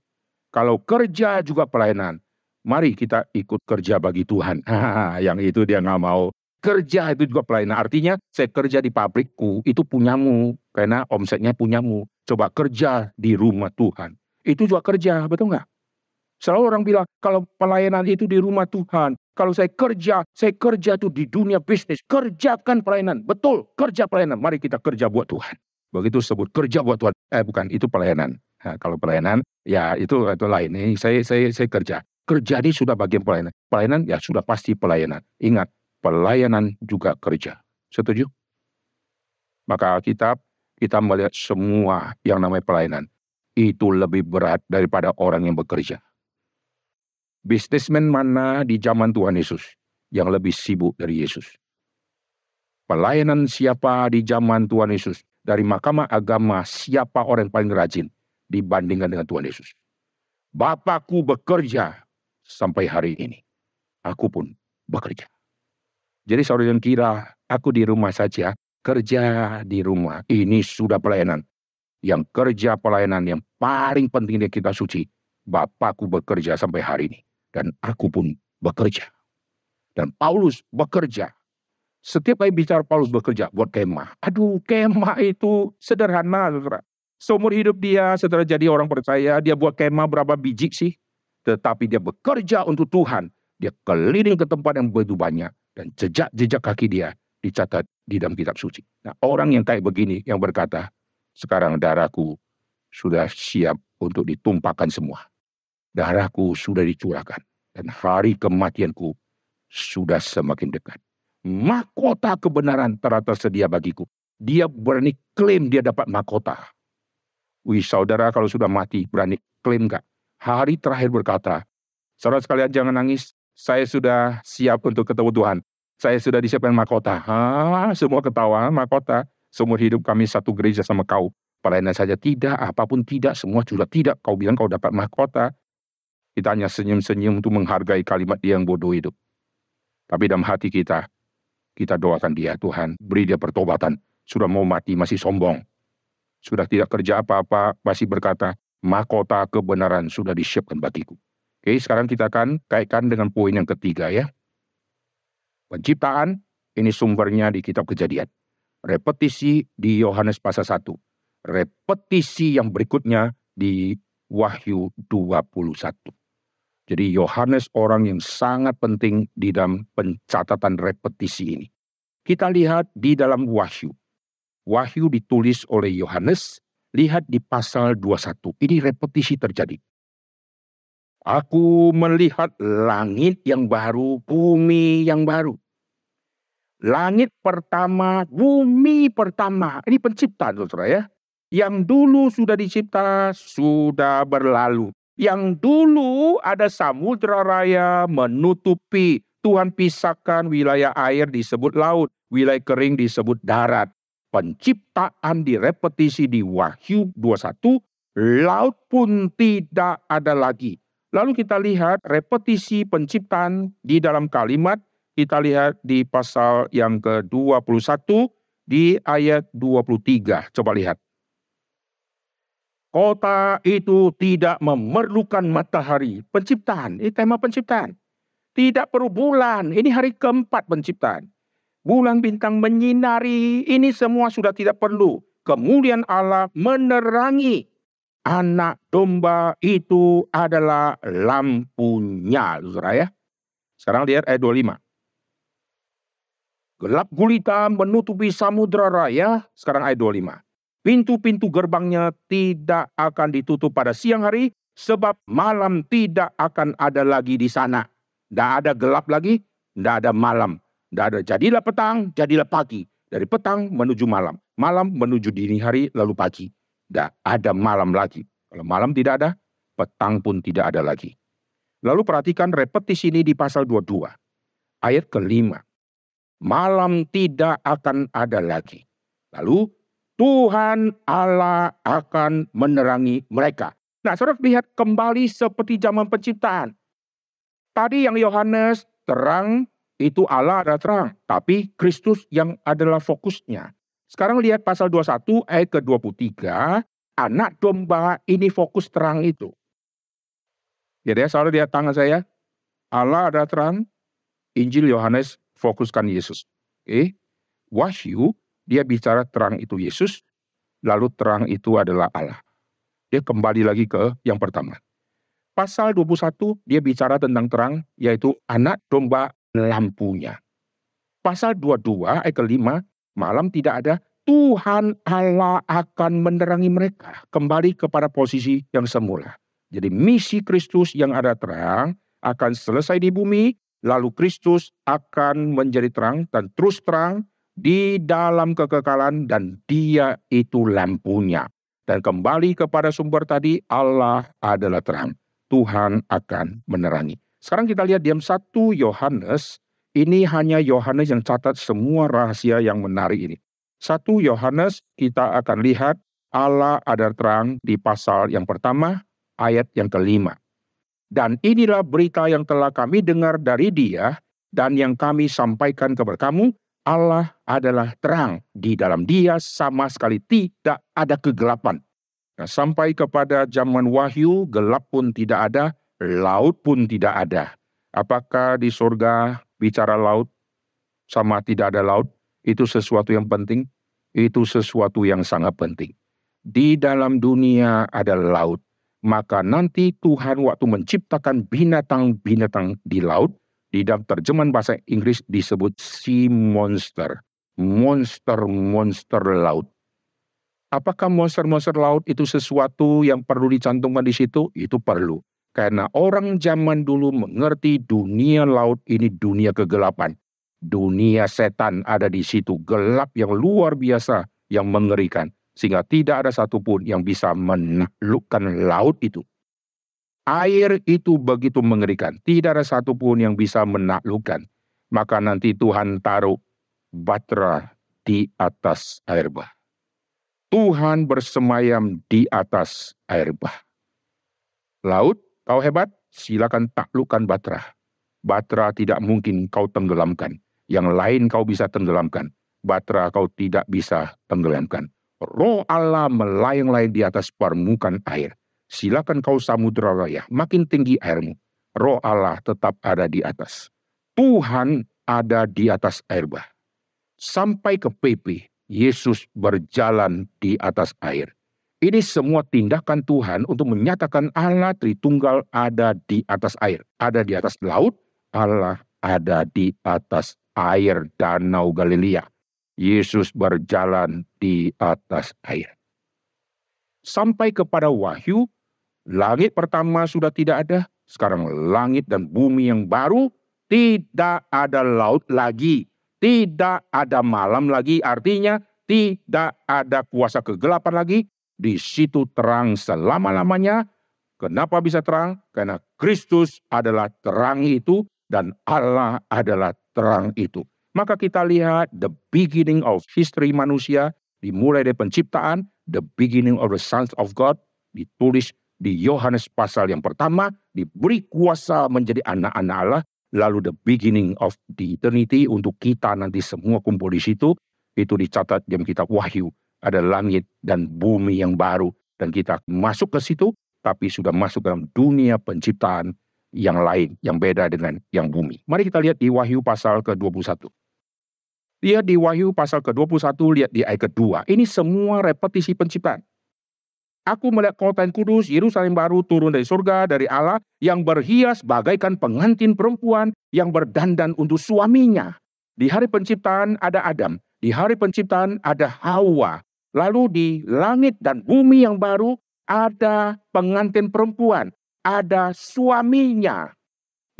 Kalau kerja juga pelayanan, Mari kita ikut kerja bagi Tuhan. [LAUGHS] yang itu dia nggak mau. Kerja itu juga pelayanan. Artinya saya kerja di pabrikku, itu punyamu. Karena omsetnya punyamu. Coba kerja di rumah Tuhan. Itu juga kerja, betul nggak? Selalu orang bilang, kalau pelayanan itu di rumah Tuhan. Kalau saya kerja, saya kerja itu di dunia bisnis. Kerjakan pelayanan. Betul, kerja pelayanan. Mari kita kerja buat Tuhan. Begitu sebut kerja buat Tuhan. Eh bukan, itu pelayanan. Nah, kalau pelayanan, ya itu itu lain. Ini saya saya saya kerja. Kerja ini sudah bagian pelayanan. Pelayanan ya sudah pasti pelayanan. Ingat, pelayanan juga kerja. Setuju? Maka Alkitab kita melihat semua yang namanya pelayanan itu lebih berat daripada orang yang bekerja. Bisnismen mana di zaman Tuhan Yesus yang lebih sibuk dari Yesus? Pelayanan siapa di zaman Tuhan Yesus? Dari mahkamah agama siapa orang yang paling rajin dibandingkan dengan Tuhan Yesus? Bapakku bekerja sampai hari ini. Aku pun bekerja. Jadi saudara yang kira aku di rumah saja, kerja di rumah. Ini sudah pelayanan. Yang kerja pelayanan yang paling penting kita suci. Bapakku bekerja sampai hari ini. Dan aku pun bekerja. Dan Paulus bekerja. Setiap kali bicara Paulus bekerja buat kemah. Aduh kemah itu sederhana saudara. Seumur hidup dia setelah jadi orang percaya, dia buat kemah berapa biji sih? tetapi dia bekerja untuk Tuhan. Dia keliling ke tempat yang begitu banyak dan jejak-jejak kaki dia dicatat di dalam kitab suci. Nah, orang yang kayak begini yang berkata, sekarang darahku sudah siap untuk ditumpahkan semua. Darahku sudah dicurahkan dan hari kematianku sudah semakin dekat. Mahkota kebenaran telah tersedia bagiku. Dia berani klaim dia dapat mahkota. Wih saudara kalau sudah mati berani klaim gak? hari terakhir berkata, Saudara sekalian jangan nangis, saya sudah siap untuk ketemu Tuhan. Saya sudah disiapkan mahkota. Ha, semua ketawa, mahkota. Seumur hidup kami satu gereja sama kau. Pelayanan saja tidak, apa pun tidak, semua sudah tidak. Kau bilang kau dapat mahkota. Kita hanya senyum-senyum untuk menghargai kalimat dia yang bodoh itu. Tapi dalam hati kita, kita doakan dia, Tuhan, beri dia pertobatan. Sudah mau mati, masih sombong. Sudah tidak kerja apa-apa, masih berkata, mahkota kebenaran sudah disiapkan bagiku. Oke, sekarang kita akan kaitkan dengan poin yang ketiga ya. Penciptaan, ini sumbernya di kitab kejadian. Repetisi di Yohanes pasal 1. Repetisi yang berikutnya di Wahyu 21. Jadi Yohanes orang yang sangat penting di dalam pencatatan repetisi ini. Kita lihat di dalam Wahyu. Wahyu ditulis oleh Yohanes Lihat di pasal 21. Ini repetisi terjadi. Aku melihat langit yang baru, bumi yang baru. Langit pertama, bumi pertama. Ini penciptaan, saudara ya. Yang dulu sudah dicipta, sudah berlalu. Yang dulu ada samudra raya menutupi. Tuhan pisahkan wilayah air disebut laut, wilayah kering disebut darat. Penciptaan direpetisi di Wahyu 21, laut pun tidak ada lagi. Lalu kita lihat repetisi penciptaan di dalam kalimat, kita lihat di pasal yang ke-21 di ayat 23. Coba lihat. Kota itu tidak memerlukan matahari. Penciptaan, ini tema penciptaan. Tidak perlu bulan, ini hari keempat penciptaan. Bulan bintang menyinari, ini semua sudah tidak perlu. Kemudian Allah menerangi. Anak domba itu adalah lampunya. Saudara ya. Sekarang lihat ayat 25. Gelap gulita menutupi samudra raya. Sekarang ayat 25 Pintu-pintu gerbangnya tidak akan ditutup pada siang hari, sebab malam tidak akan ada lagi di sana. Tidak ada gelap lagi, tidak ada malam. Tidak ada jadilah petang, jadilah pagi. Dari petang menuju malam. Malam menuju dini hari, lalu pagi. Tidak ada malam lagi. Kalau malam tidak ada, petang pun tidak ada lagi. Lalu perhatikan repetisi ini di pasal 22. Ayat kelima. Malam tidak akan ada lagi. Lalu Tuhan Allah akan menerangi mereka. Nah, saudara lihat kembali seperti zaman penciptaan. Tadi yang Yohanes terang, itu Allah ada terang. Tapi Kristus yang adalah fokusnya. Sekarang lihat pasal 21 ayat ke-23. Anak domba ini fokus terang itu. Jadi ya, saudara lihat tangan saya. Allah ada terang. Injil Yohanes fokuskan Yesus. Oke. Wahyu dia bicara terang itu Yesus, lalu terang itu adalah Allah. Dia kembali lagi ke yang pertama. Pasal 21 dia bicara tentang terang yaitu anak domba lampunya. Pasal 22 ayat kelima malam tidak ada Tuhan Allah akan menerangi mereka kembali kepada posisi yang semula. Jadi misi Kristus yang ada terang akan selesai di bumi, lalu Kristus akan menjadi terang dan terus terang di dalam kekekalan dan dia itu lampunya. Dan kembali kepada sumber tadi, Allah adalah terang. Tuhan akan menerangi. Sekarang kita lihat diam satu Yohanes. Ini hanya Yohanes yang catat semua rahasia yang menarik ini. Satu Yohanes kita akan lihat Allah ada terang di pasal yang pertama, ayat yang kelima. Dan inilah berita yang telah kami dengar dari dia dan yang kami sampaikan kepada kamu, Allah adalah terang. Di dalam dia sama sekali tidak ada kegelapan. Nah, sampai kepada zaman wahyu, gelap pun tidak ada, laut pun tidak ada. Apakah di surga bicara laut sama tidak ada laut? Itu sesuatu yang penting? Itu sesuatu yang sangat penting. Di dalam dunia ada laut. Maka nanti Tuhan waktu menciptakan binatang-binatang di laut, di dalam terjemahan bahasa Inggris disebut sea monster. Monster-monster laut. Apakah monster-monster laut itu sesuatu yang perlu dicantumkan di situ? Itu perlu. Karena orang zaman dulu mengerti dunia laut ini dunia kegelapan. Dunia setan ada di situ, gelap yang luar biasa, yang mengerikan. Sehingga tidak ada satupun yang bisa menaklukkan laut itu. Air itu begitu mengerikan. Tidak ada satupun yang bisa menaklukkan. Maka nanti Tuhan taruh batra di atas air bah. Tuhan bersemayam di atas air bah. Laut, kau hebat, silakan taklukkan batra. Batra tidak mungkin kau tenggelamkan. Yang lain kau bisa tenggelamkan. Batra kau tidak bisa tenggelamkan. Roh Allah melayang-layang di atas permukaan air silakan kau samudra raya, makin tinggi airmu. Roh Allah tetap ada di atas. Tuhan ada di atas air bah. Sampai ke PP, Yesus berjalan di atas air. Ini semua tindakan Tuhan untuk menyatakan Allah Tritunggal ada di atas air. Ada di atas laut, Allah ada di atas air Danau Galilea. Yesus berjalan di atas air. sampai kepada wahyu, langit pertama sudah tidak ada, sekarang langit dan bumi yang baru, tidak ada laut lagi, tidak ada malam lagi, artinya tidak ada kuasa kegelapan lagi, di situ terang selama-lamanya. Kenapa bisa terang? Karena Kristus adalah terang itu dan Allah adalah terang itu. Maka kita lihat the beginning of history manusia dimulai dari penciptaan, the beginning of the sons of God ditulis di Yohanes pasal yang pertama, diberi kuasa menjadi anak-anak Allah, lalu the beginning of the eternity untuk kita nanti semua kumpul di situ, itu dicatat dalam kitab Wahyu ada langit dan bumi yang baru dan kita masuk ke situ tapi sudah masuk dalam dunia penciptaan yang lain yang beda dengan yang bumi. Mari kita lihat di Wahyu pasal ke-21. Lihat di Wahyu pasal ke-21, lihat di ayat kedua. Ini semua repetisi penciptaan. Aku melihat kota yang kudus, Yerusalem baru turun dari surga, dari Allah, yang berhias bagaikan pengantin perempuan yang berdandan untuk suaminya. Di hari penciptaan ada Adam, di hari penciptaan ada Hawa, Lalu di langit dan bumi yang baru ada pengantin perempuan, ada suaminya.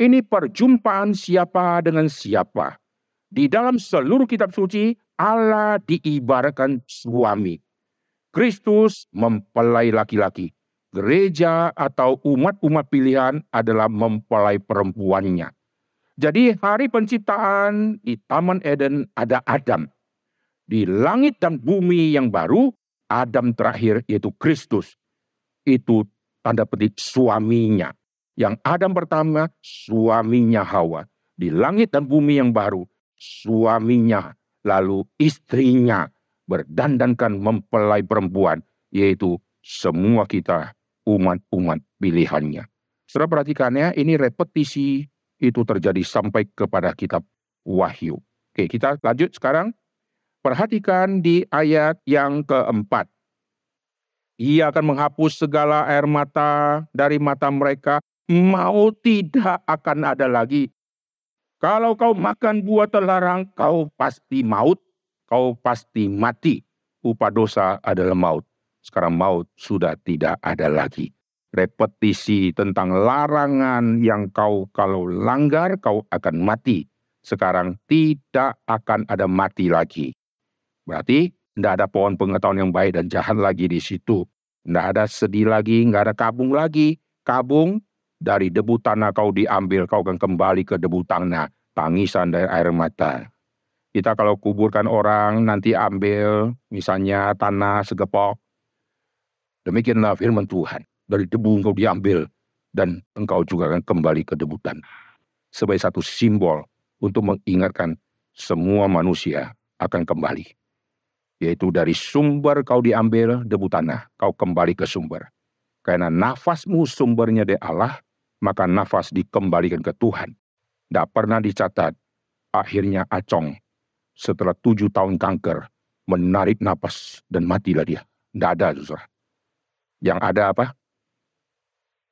Ini perjumpaan siapa dengan siapa. Di dalam seluruh kitab suci, Allah diibaratkan suami. Kristus mempelai laki-laki. Gereja atau umat-umat pilihan adalah mempelai perempuannya. Jadi hari penciptaan di Taman Eden ada Adam di langit dan bumi yang baru, Adam terakhir yaitu Kristus. Itu tanda petik suaminya. Yang Adam pertama, suaminya Hawa. Di langit dan bumi yang baru, suaminya, lalu istrinya berdandankan mempelai perempuan, yaitu semua kita umat-umat pilihannya. Setelah perhatikannya, ini repetisi itu terjadi sampai kepada kitab Wahyu. Oke, kita lanjut sekarang Perhatikan di ayat yang keempat. Ia akan menghapus segala air mata dari mata mereka, mau tidak akan ada lagi. Kalau kau makan buah terlarang, kau pasti maut, kau pasti mati. Upah dosa adalah maut. Sekarang maut sudah tidak ada lagi. Repetisi tentang larangan yang kau kalau langgar kau akan mati. Sekarang tidak akan ada mati lagi. Berarti tidak ada pohon pengetahuan yang baik dan jahat lagi di situ. Tidak ada sedih lagi, nggak ada kabung lagi. Kabung dari debu tanah kau diambil, kau akan kembali ke debu tanah. Tangisan dari air mata. Kita kalau kuburkan orang, nanti ambil misalnya tanah segepok. Demikianlah firman Tuhan. Dari debu engkau diambil, dan engkau juga akan kembali ke debu tanah. Sebagai satu simbol untuk mengingatkan semua manusia akan kembali yaitu dari sumber kau diambil debu tanah, kau kembali ke sumber. Karena nafasmu sumbernya dari Allah, maka nafas dikembalikan ke Tuhan. Tidak pernah dicatat, akhirnya acong setelah tujuh tahun kanker, menarik nafas dan matilah dia. Tidak ada. Yang ada apa?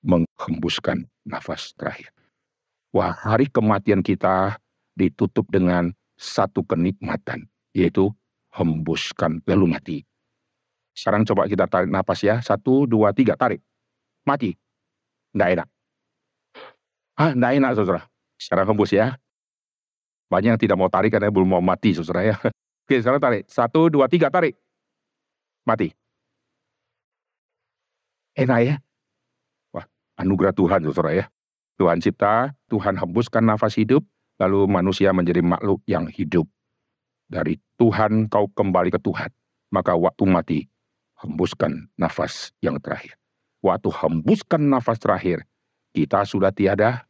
Menghembuskan nafas terakhir. Wah, hari kematian kita ditutup dengan satu kenikmatan, yaitu hembuskan lalu mati. Sekarang coba kita tarik napas ya. Satu, dua, tiga, tarik. Mati. Nggak enak. Ah, nggak enak saudara. Sekarang hembus ya. Banyak yang tidak mau tarik karena belum mau mati saudara ya. [LAUGHS] Oke sekarang tarik. Satu, dua, tiga, tarik. Mati. Enak ya. Wah, anugerah Tuhan saudara ya. Tuhan cipta, Tuhan hembuskan nafas hidup, lalu manusia menjadi makhluk yang hidup dari Tuhan kau kembali ke Tuhan. Maka waktu mati, hembuskan nafas yang terakhir. Waktu hembuskan nafas terakhir, kita sudah tiada,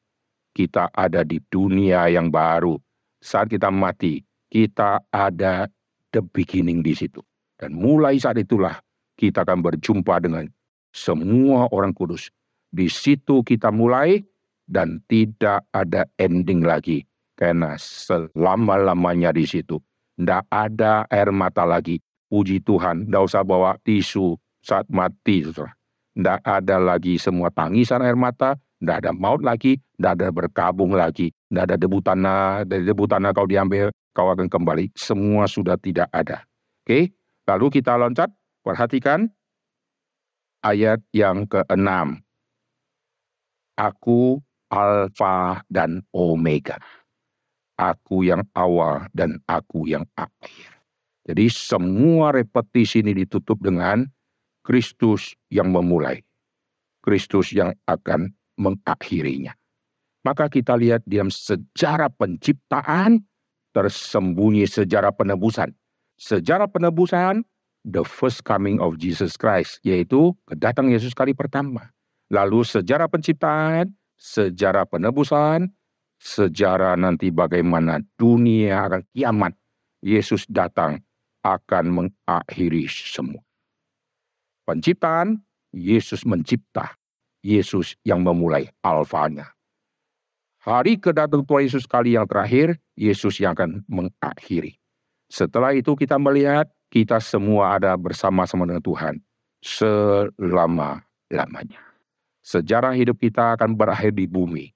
kita ada di dunia yang baru. Saat kita mati, kita ada the beginning di situ. Dan mulai saat itulah kita akan berjumpa dengan semua orang kudus. Di situ kita mulai dan tidak ada ending lagi. Karena selama-lamanya di situ tidak ada air mata lagi. Puji Tuhan, tidak usah bawa tisu saat mati. Tidak ada lagi semua tangisan air mata, tidak ada maut lagi, tidak ada berkabung lagi, tidak ada debu tanah, dari debu tanah kau diambil, kau akan kembali. Semua sudah tidak ada. Oke, lalu kita loncat, perhatikan. ayat yang ke-6. Aku Alfa dan Omega. Aku yang awal dan aku yang akhir. Jadi semua repetisi ini ditutup dengan Kristus yang memulai. Kristus yang akan mengakhirinya. Maka kita lihat dalam sejarah penciptaan tersembunyi sejarah penebusan. Sejarah penebusan the first coming of Jesus Christ, yaitu kedatangan Yesus kali pertama. Lalu sejarah penciptaan, sejarah penebusan, sejarah nanti bagaimana dunia akan kiamat. Yesus datang akan mengakhiri semua. Penciptaan, Yesus mencipta. Yesus yang memulai alfanya. Hari kedatangan Tuhan Yesus kali yang terakhir, Yesus yang akan mengakhiri. Setelah itu kita melihat kita semua ada bersama-sama dengan Tuhan selama-lamanya. Sejarah hidup kita akan berakhir di bumi,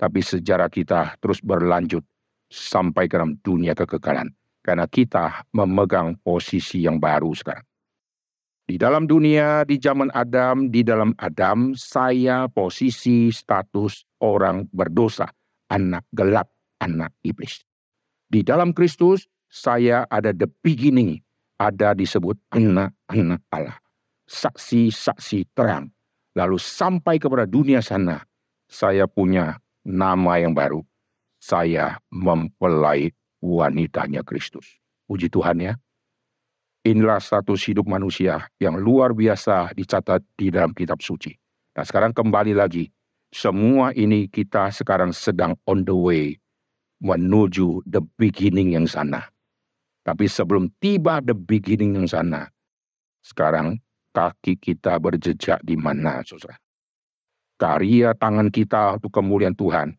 tapi sejarah kita terus berlanjut sampai ke dalam dunia kekekalan. Karena kita memegang posisi yang baru sekarang. Di dalam dunia, di zaman Adam, di dalam Adam, saya posisi status orang berdosa, anak gelap, anak iblis. Di dalam Kristus, saya ada the beginning, ada disebut anak-anak Allah. Saksi-saksi terang. Lalu sampai kepada dunia sana, saya punya nama yang baru. Saya mempelai wanitanya Kristus. Puji Tuhan ya. Inilah satu hidup manusia yang luar biasa dicatat di dalam kitab suci. Nah sekarang kembali lagi. Semua ini kita sekarang sedang on the way menuju the beginning yang sana. Tapi sebelum tiba the beginning yang sana, sekarang kaki kita berjejak di mana, saudara? Karya tangan kita untuk kemuliaan Tuhan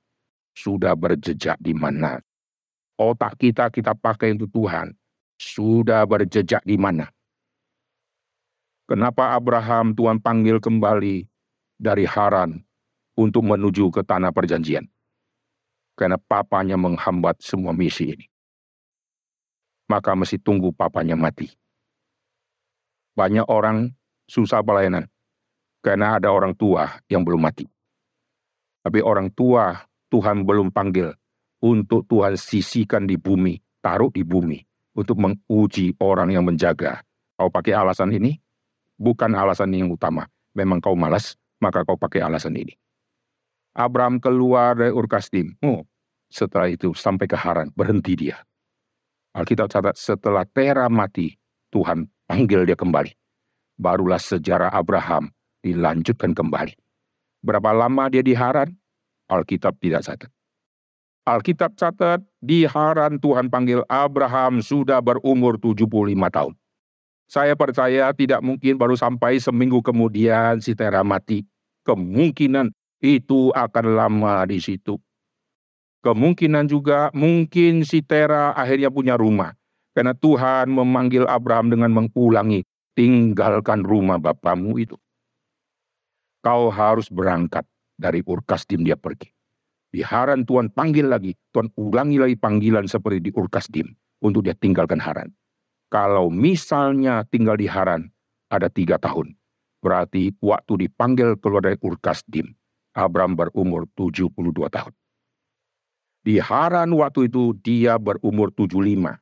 sudah berjejak di mana? Otak kita kita pakai untuk Tuhan sudah berjejak di mana? Kenapa Abraham Tuhan panggil kembali dari Haran untuk menuju ke tanah perjanjian? Karena papanya menghambat semua misi ini maka mesti tunggu papanya mati. Banyak orang susah pelayanan karena ada orang tua yang belum mati. Tapi orang tua Tuhan belum panggil untuk Tuhan sisihkan di bumi, taruh di bumi untuk menguji orang yang menjaga. Kau pakai alasan ini? Bukan alasan yang utama. Memang kau malas, maka kau pakai alasan ini. Abraham keluar dari Urkasdim. Oh, setelah itu sampai ke Haran, berhenti dia. Alkitab catat setelah Tera mati, Tuhan panggil dia kembali. Barulah sejarah Abraham dilanjutkan kembali. Berapa lama dia di Haran? Alkitab tidak catat. Alkitab catat di Haran Tuhan panggil Abraham sudah berumur 75 tahun. Saya percaya tidak mungkin baru sampai seminggu kemudian si Tera mati. Kemungkinan itu akan lama di situ. Kemungkinan juga mungkin si Tera akhirnya punya rumah. Karena Tuhan memanggil Abraham dengan mengulangi, tinggalkan rumah bapamu itu. Kau harus berangkat dari Urkasdim dia pergi. Di Haran Tuhan panggil lagi, Tuhan ulangi lagi panggilan seperti di Urkasdim untuk dia tinggalkan Haran. Kalau misalnya tinggal di Haran ada tiga tahun, berarti waktu dipanggil keluar dari Urkasdim, Abraham berumur 72 tahun. Di Haran waktu itu dia berumur 75.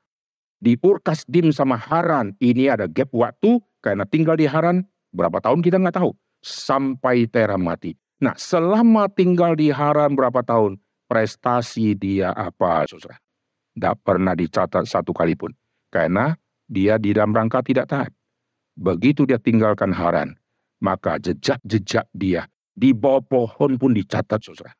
Di Urkasdim sama Haran ini ada gap waktu karena tinggal di Haran berapa tahun kita nggak tahu. Sampai Tera mati. Nah selama tinggal di Haran berapa tahun prestasi dia apa saudara? Tidak pernah dicatat satu kali pun. Karena dia di dalam rangka tidak taat. Begitu dia tinggalkan Haran, maka jejak-jejak dia di bawah pohon pun dicatat saudara.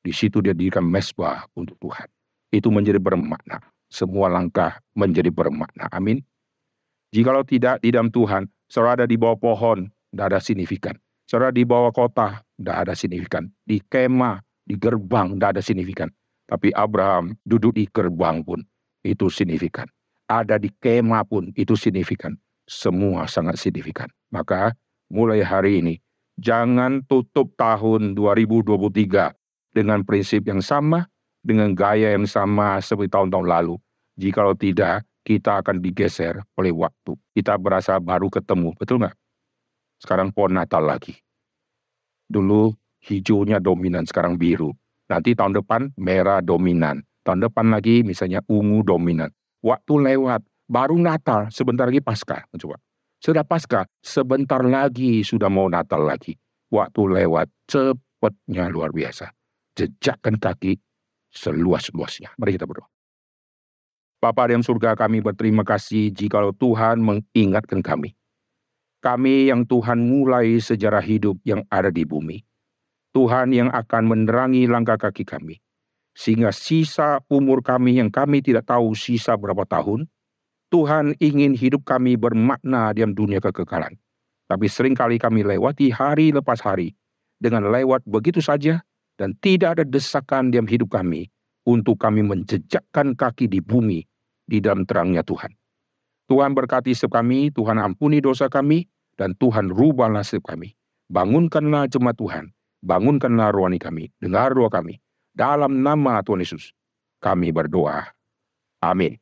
Di situ dia dirikan mesbah untuk Tuhan. Itu menjadi bermakna. Semua langkah menjadi bermakna. Amin. Jikalau tidak di dalam Tuhan, saudara ada di bawah pohon, tidak ada signifikan. Saudara di bawah kota, tidak ada signifikan. Di kemah, di gerbang, tidak ada signifikan. Tapi Abraham duduk di gerbang pun, itu signifikan. Ada di kemah pun, itu signifikan. Semua sangat signifikan. Maka mulai hari ini, jangan tutup tahun 2023 dengan prinsip yang sama, dengan gaya yang sama seperti tahun-tahun lalu. Jikalau tidak, kita akan digeser oleh waktu. Kita berasa baru ketemu, betul nggak? Sekarang pohon Natal lagi. Dulu hijaunya dominan, sekarang biru. Nanti tahun depan merah dominan. Tahun depan lagi misalnya ungu dominan. Waktu lewat, baru Natal, sebentar lagi Paskah. Coba. Sudah Paskah, sebentar lagi sudah mau Natal lagi. Waktu lewat, cepatnya luar biasa. Jejakkan kaki seluas-luasnya. Mari kita berdoa. Bapa dalam surga kami berterima kasih jikalau Tuhan mengingatkan kami. Kami yang Tuhan mulai sejarah hidup yang ada di bumi. Tuhan yang akan menerangi langkah kaki kami. Sehingga sisa umur kami yang kami tidak tahu sisa berapa tahun, Tuhan ingin hidup kami bermakna dalam dunia kekekalan. Tapi sering kali kami lewati hari lepas hari dengan lewat begitu saja dan tidak ada desakan dalam hidup kami untuk kami menjejakkan kaki di bumi di dalam terangnya Tuhan. Tuhan berkati setiap kami, Tuhan ampuni dosa kami, dan Tuhan rubahlah setiap kami. Bangunkanlah jemaat Tuhan, bangunkanlah rohani kami, dengar doa kami. Dalam nama Tuhan Yesus, kami berdoa. Amin.